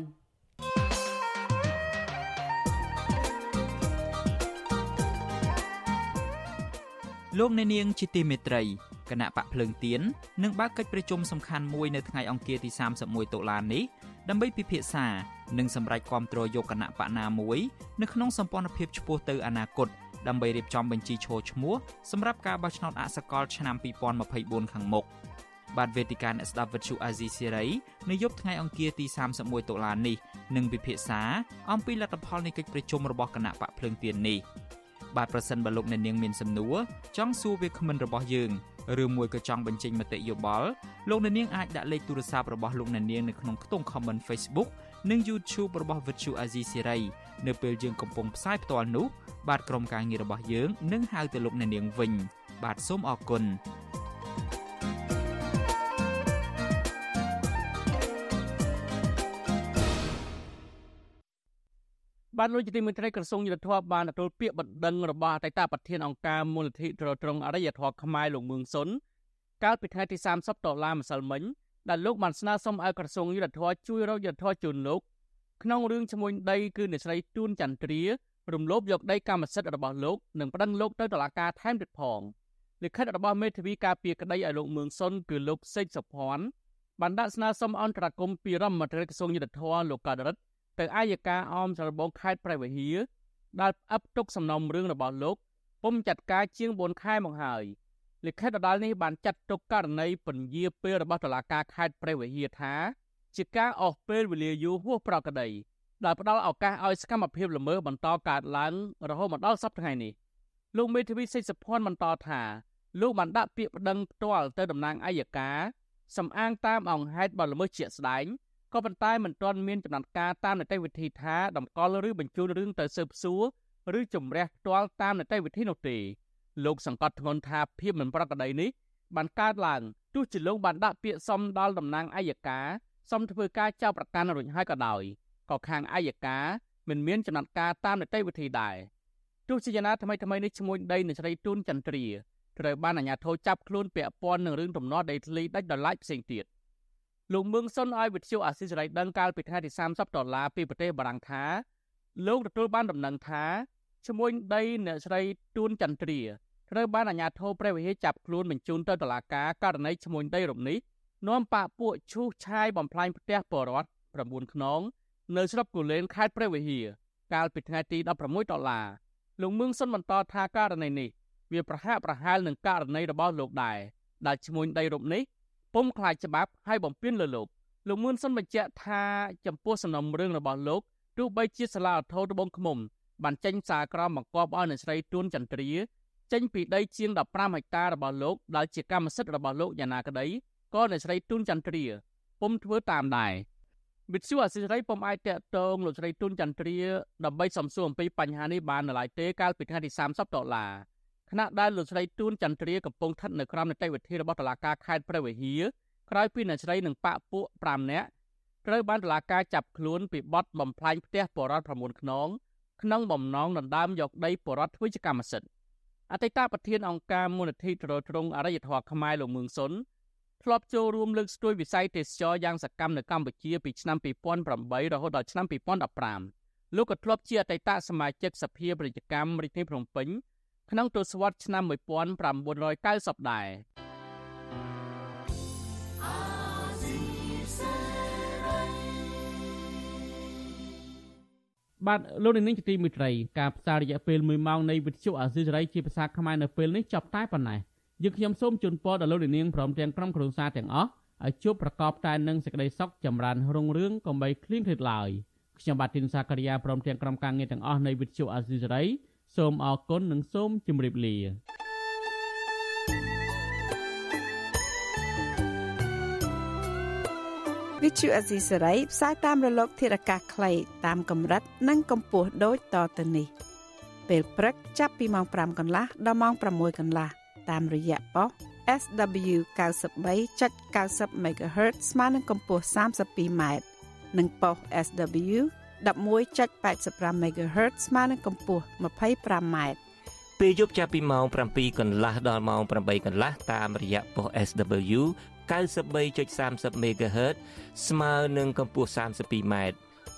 លោកអ្នកនាងជាទីមេត្រីគណៈបកភ្លើងទៀននឹងបើកកិច្ចប្រជុំសំខាន់មួយនៅថ្ងៃអង្គារទី31តុលានេះដើម្បីពិភាក្សានិងសម្រេចគាំទ្រយកគណៈបកណាមួយនៅក្នុងសម្ព័ន្ធភាពឆ្ពោះទៅអនាគត ដើម្បីរៀបចំបញ្ជីឈរឈ្មោះសម្រាប់ការបោះឆ្នោតអសកលឆ្នាំ2024ខាងមុខបាទវេទិកាអ្នកស្ដាប់វិទ្យុអាស៊ីសេរីនៅយប់ថ្ងៃអង្គារទី31តុលានេះនឹងពិភាក្សាអំពីលទ្ធផលនៃកិច្ចប្រជុំរបស់គណៈបកភ្លើងទៀននេះបាទប្រសិនបើលោកអ្នកនាងមានសំណួរចង់សួរវាគ្មិនរបស់យើងឬមួយក៏ចង់បញ្ចេញមតិយោបល់លោកអ្នកនាងអាចដាក់លេខទូរស័ព្ទរបស់លោកអ្នកនាងនៅក្នុងខ្ទង់ comment Facebook និង YouTube របស់ Vuthu Azizi Serai នៅពេលយើងកំពុងផ្សាយផ្ទាល់នោះបាទក្រុមការងាររបស់យើងនឹងហៅទៅលោកអ្នកនាងវិញ បាទសូមអរគុណបានលោកជាទីមេត្រីក្រសួងយុទ្ធភ័ពបានទទួលពាក្យបណ្ដឹងរបស់អតីតប្រធានអង្គការមូលនិធិទ្រទ្រង់អរិយធម៌ខ្មែរលោកមឿងសុនកាលពីថ្ងៃទី30ដុល្លារម្សិលមិញដែលលោកបានស្នើសុំឲ្យក្រសួងយុទ្ធភ័ពជួយរកយុទ្ធភ័ពជូនលោក ក្នុងរឿងឈ្មោះដីគឺអ្នកស្រីទួនចន្ទ្រារំលោភយកដីកម្មសិទ្ធិរបស់លោកនិងប្តឹងលោកទៅតុលាការថែមទៀតផងលិខិតរបស់មេធាវីការពារក្តីឲ្យលោកមឿងសុនគឺលោកសេកសុភ័ណ្ឌបានដាក់ស្នើសុំអន្តរាគមពីរដ្ឋមន្ត្រីក្រសួងយុទ្ធភ័ពលោកកើតរិទ្ធទៅអាយកាអមចលបងខេត្តប្រៃវហៀដែលផ្អាប់ទុកសំណុំរឿងរបស់លោកពុំចាត់ការជាង4ខែមកហើយលិខិតដដាលនេះបានចាត់ទុកករណីពន្យាពេលរបស់តុលាការខេត្តប្រៃវហៀថា ជាការអស់ពេលវេលាយូរហួសប្រក្រតីដែលផ្ដល់ឱកាសឲ្យសកម្មភាពល្មើសបន្តកើតឡើងរហូតមកដល់សប្តាហ៍ថ្ងៃនេះលោកមេធាវីសេចសុភ័ណ្ឌបន្តថាលោកបានដាក់ពាក្យប្តឹងផ្ទាល់ទៅតំណាងអัยការសំអាងតាមអង្គហេតុបទល្មើសជាក់ស្ដែងក៏ប៉ុន្តែមិនទាន់មានចំណាត់ការតាមនីតិវិធីថាតម្កល់ឬបញ្ជូនរឿងទៅស៊ើបសួរឬជំរះផ្ទាល់តាមនីតិវិធីនោះទេលោកសង្កត់ធ្ងន់ថាភាពមិនប្រក្រតីនេះបានកើតឡើងទោះជាលោកបានដាក់ពាក្យសុំដល់តំណាងអัยការ សុំធ្វើការចោទប្រកាន់រួចហើយក៏ដោយក៏ខាងអัยការមិនមានចំណាត់ការតាមនីតិវិធីដែរទោះជាយ៉ាងណាថ្មីថ្មីនេះឈ្មោះដីនៃស្រីទូនចន្ទ្រាត្រូវបានអាជ្ញាធរចាប់ខ្លួនពាក់ព័ន្ធនឹងរឿងទំនាស់ដីធ្លីដាច់ដោយឡែកផ្សេងទៀតលោកមឿងសុនឲ្យវិទ្យុអាស៊ីសេរីដឹងកាលពីថ្ងៃទី30ដុល្លារពីប្រទេសបារាំងថាលោកទទួលបានដំណឹងថាឈ្មោះដីអ្នកស្រីទួនចន្ទ្រាត្រូវបានអាជ្ញាធរព្រះវិហារចាប់ខ្លួនបញ្ជូនទៅតុលាការករណីឈ្មោះដីរំនេះ នាំបាក់ពួកឈូសឆាយបំផ្លាញផ្ទះបរដ្ឋ9ខ្នង នៅស្រុកគូលែនខេត្តព្រះវិហារកាលពីថ្ងៃទី16ដុល្លារលោកមឿងសុនបន្តថាករណីនេះវាប្រហាក់ប្រហែលនឹងករណីរបស់លោកដែរដែលឈ្មោះដីរំនេះពុំខ្លាចច្បាប់ហើយបំពេញលើលោកលោកមឿនសុនបញ្ជាក់ថាចំពោះសំណុំរឿងរបស់លោកទោះបីជាសាលាឧទ្ធរត្បូងឃ្មុំបានចេញសារក្រមបង្គាប់ឲ្យអ្នកស្រីទួនចន្ទ្រាចេញពីដីជាង15ហិកតារបស់លោកដែលជាកម្មសិទ្ធិរបស់លោកយ៉ាងណាក្តី ក៏អ្នកស្រីទួនចន្ទ្រាពុំធ្វើតាមដែរវិទ្យុអសិរ័យពុំអាចតាក់ទងលោកស្រីទួនចន្ទ្រាដើម្បីសំសួរអំពីបញ្ហានេះបាននៅឡើយទេកាលពីថ្ងៃទី30ដុល្លារខណៈដែលលោកស្រីទួនចន្ទ្រាកំពុងស្ថិតនៅក្រោមនីតិវិធីរបស់តុលាការខេត្តព្រះវិហារក្រោយពីអ្នកស្រីនិងប៉ាក់ពួក5នាក់ត្រូវបានតុលាការចាប់ខ្លួនពីបទបំផ្លាញផ្ទះបរដ្ឋ9ខ្នងក្នុងបំណងដណ្ដើមយកដីបរដ្ឋធ្វើជាកម្មសិទ្ធិអតីតប្រធានអង្គការមូលនិធិទ្រទ្រង់អរិយធម៌ខ្មែរលោកមឿងសុន ធ្លាប់ចូលរួមលើកស្ទួយវិស័យទេសចរយ៉ាងសកម្មនៅកម្ពុជាពីឆ្នាំ2008រហូតដល់ឆ្នាំ2015លោកក៏ធ្លាប់ជាអតីតសមាជិកសភាពាណិជ្ជកម្មរាជធានីភ្នំពេញក្នុងទសវត្សរ៍ឆ្នាំ1990ដែរបាទលោកនាងជាទីមេត្រីការផ្សាយរយៈពេល1ម៉ោងនៃវិទ្យុអាស៊ីសេរីជាភាសាខ្មែរនៅពេលនេះចប់តែប៉ុណ្ណេះ យើងខ្ញុំសូមជូនពរដល់លោកនាងព្រមទាំងក្រុមគ្រួសារទាំងអស់ឲ្យជួបប្រកបតែនឹងសេចក្តីសុខចម្រើនរុងរឿងកុំបីឃ្លៀងឃ្លាតឡើយខ្ញុំបាទទីនសាករិយាព្រមទាំងក្រុមការងារទាំងអស់នៃវិទ្យុអាស៊ីសេរីសូមអរគុណនិងសូមជម្រាបលាវិទ្យុអេស៊ីសរ៉ៃផ្សាយតាមរលក ធារកាសខ្លីតាមកម្រិត និងកម្ពស់ដូចតទៅនេះ ពេលព្រឹកចាប់ពីម៉ោង5កន្លះដល់ម៉ោង6កន្លះ តាមរយៈប៉ុស SW 93.90 MHz ស្មើនឹងកម្ពស់ 32m និងប៉ុស SW 11.85 MHz ស្មើនឹងកម្ពស់ 25m ពេលយប់ចាប់ពីម៉ោង7កន្លះដល់ម៉ោង8កន្លះតាមរយៈប៉ុស SW 93.30 MHz ស្មើនឹងកម្ពស់ 32m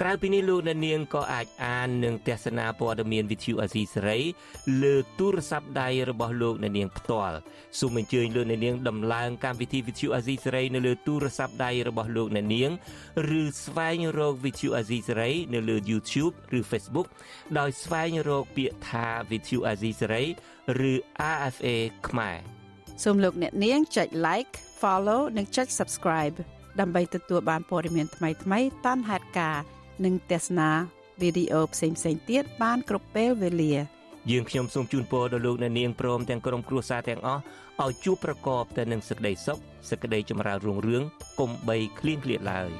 ក្រៅពីនេះលោកអ្នកនាងក៏អាចអាននិងទស្សនាព័ត៌មានវិទ្យុអាស៊ីសេរីលើទូរស័ព្ទដៃរបស់លោកអ្នកនាងផ្ទាល់សូមអញ្ជើញលោកអ្នកនាងដំឡើងកម្មវិធីវិទ្យុអាស៊ីសេរីនៅលើទូរស័ព្ទដៃរបស់លោកអ្នកនាងឬស្វែងរកវិទ្យុអាស៊ីសេរីនៅលើ YouTube ឬ Facebook ដោយស្វែងរកពាក្យថាវិទ្យុអាស៊ីសេរីឬ RFA ខ្មែរសូមលោកអ្នកនាងចុច like follow និងចុច subscribe ដើម្បីទទួលបានព័ត៌មានថ្មីៗតាន់ហេតុការណ៍ និងទស្សនាវីដេអូផ្សេងៗទៀតបានគ្រប់ពេលវេលាយើងខ្ញុំសូមជូនពរដល់លោកអ្នកនាងព្រមទាំងក្រុមគ្រួសារទាំងអស់ឲ្យជួបប្រកបតែនឹងសេចក្តីសុខសេចក្តីចម្រើនរុងរឿងកុំបីឃ្លៀងឃ្លាតឡើយ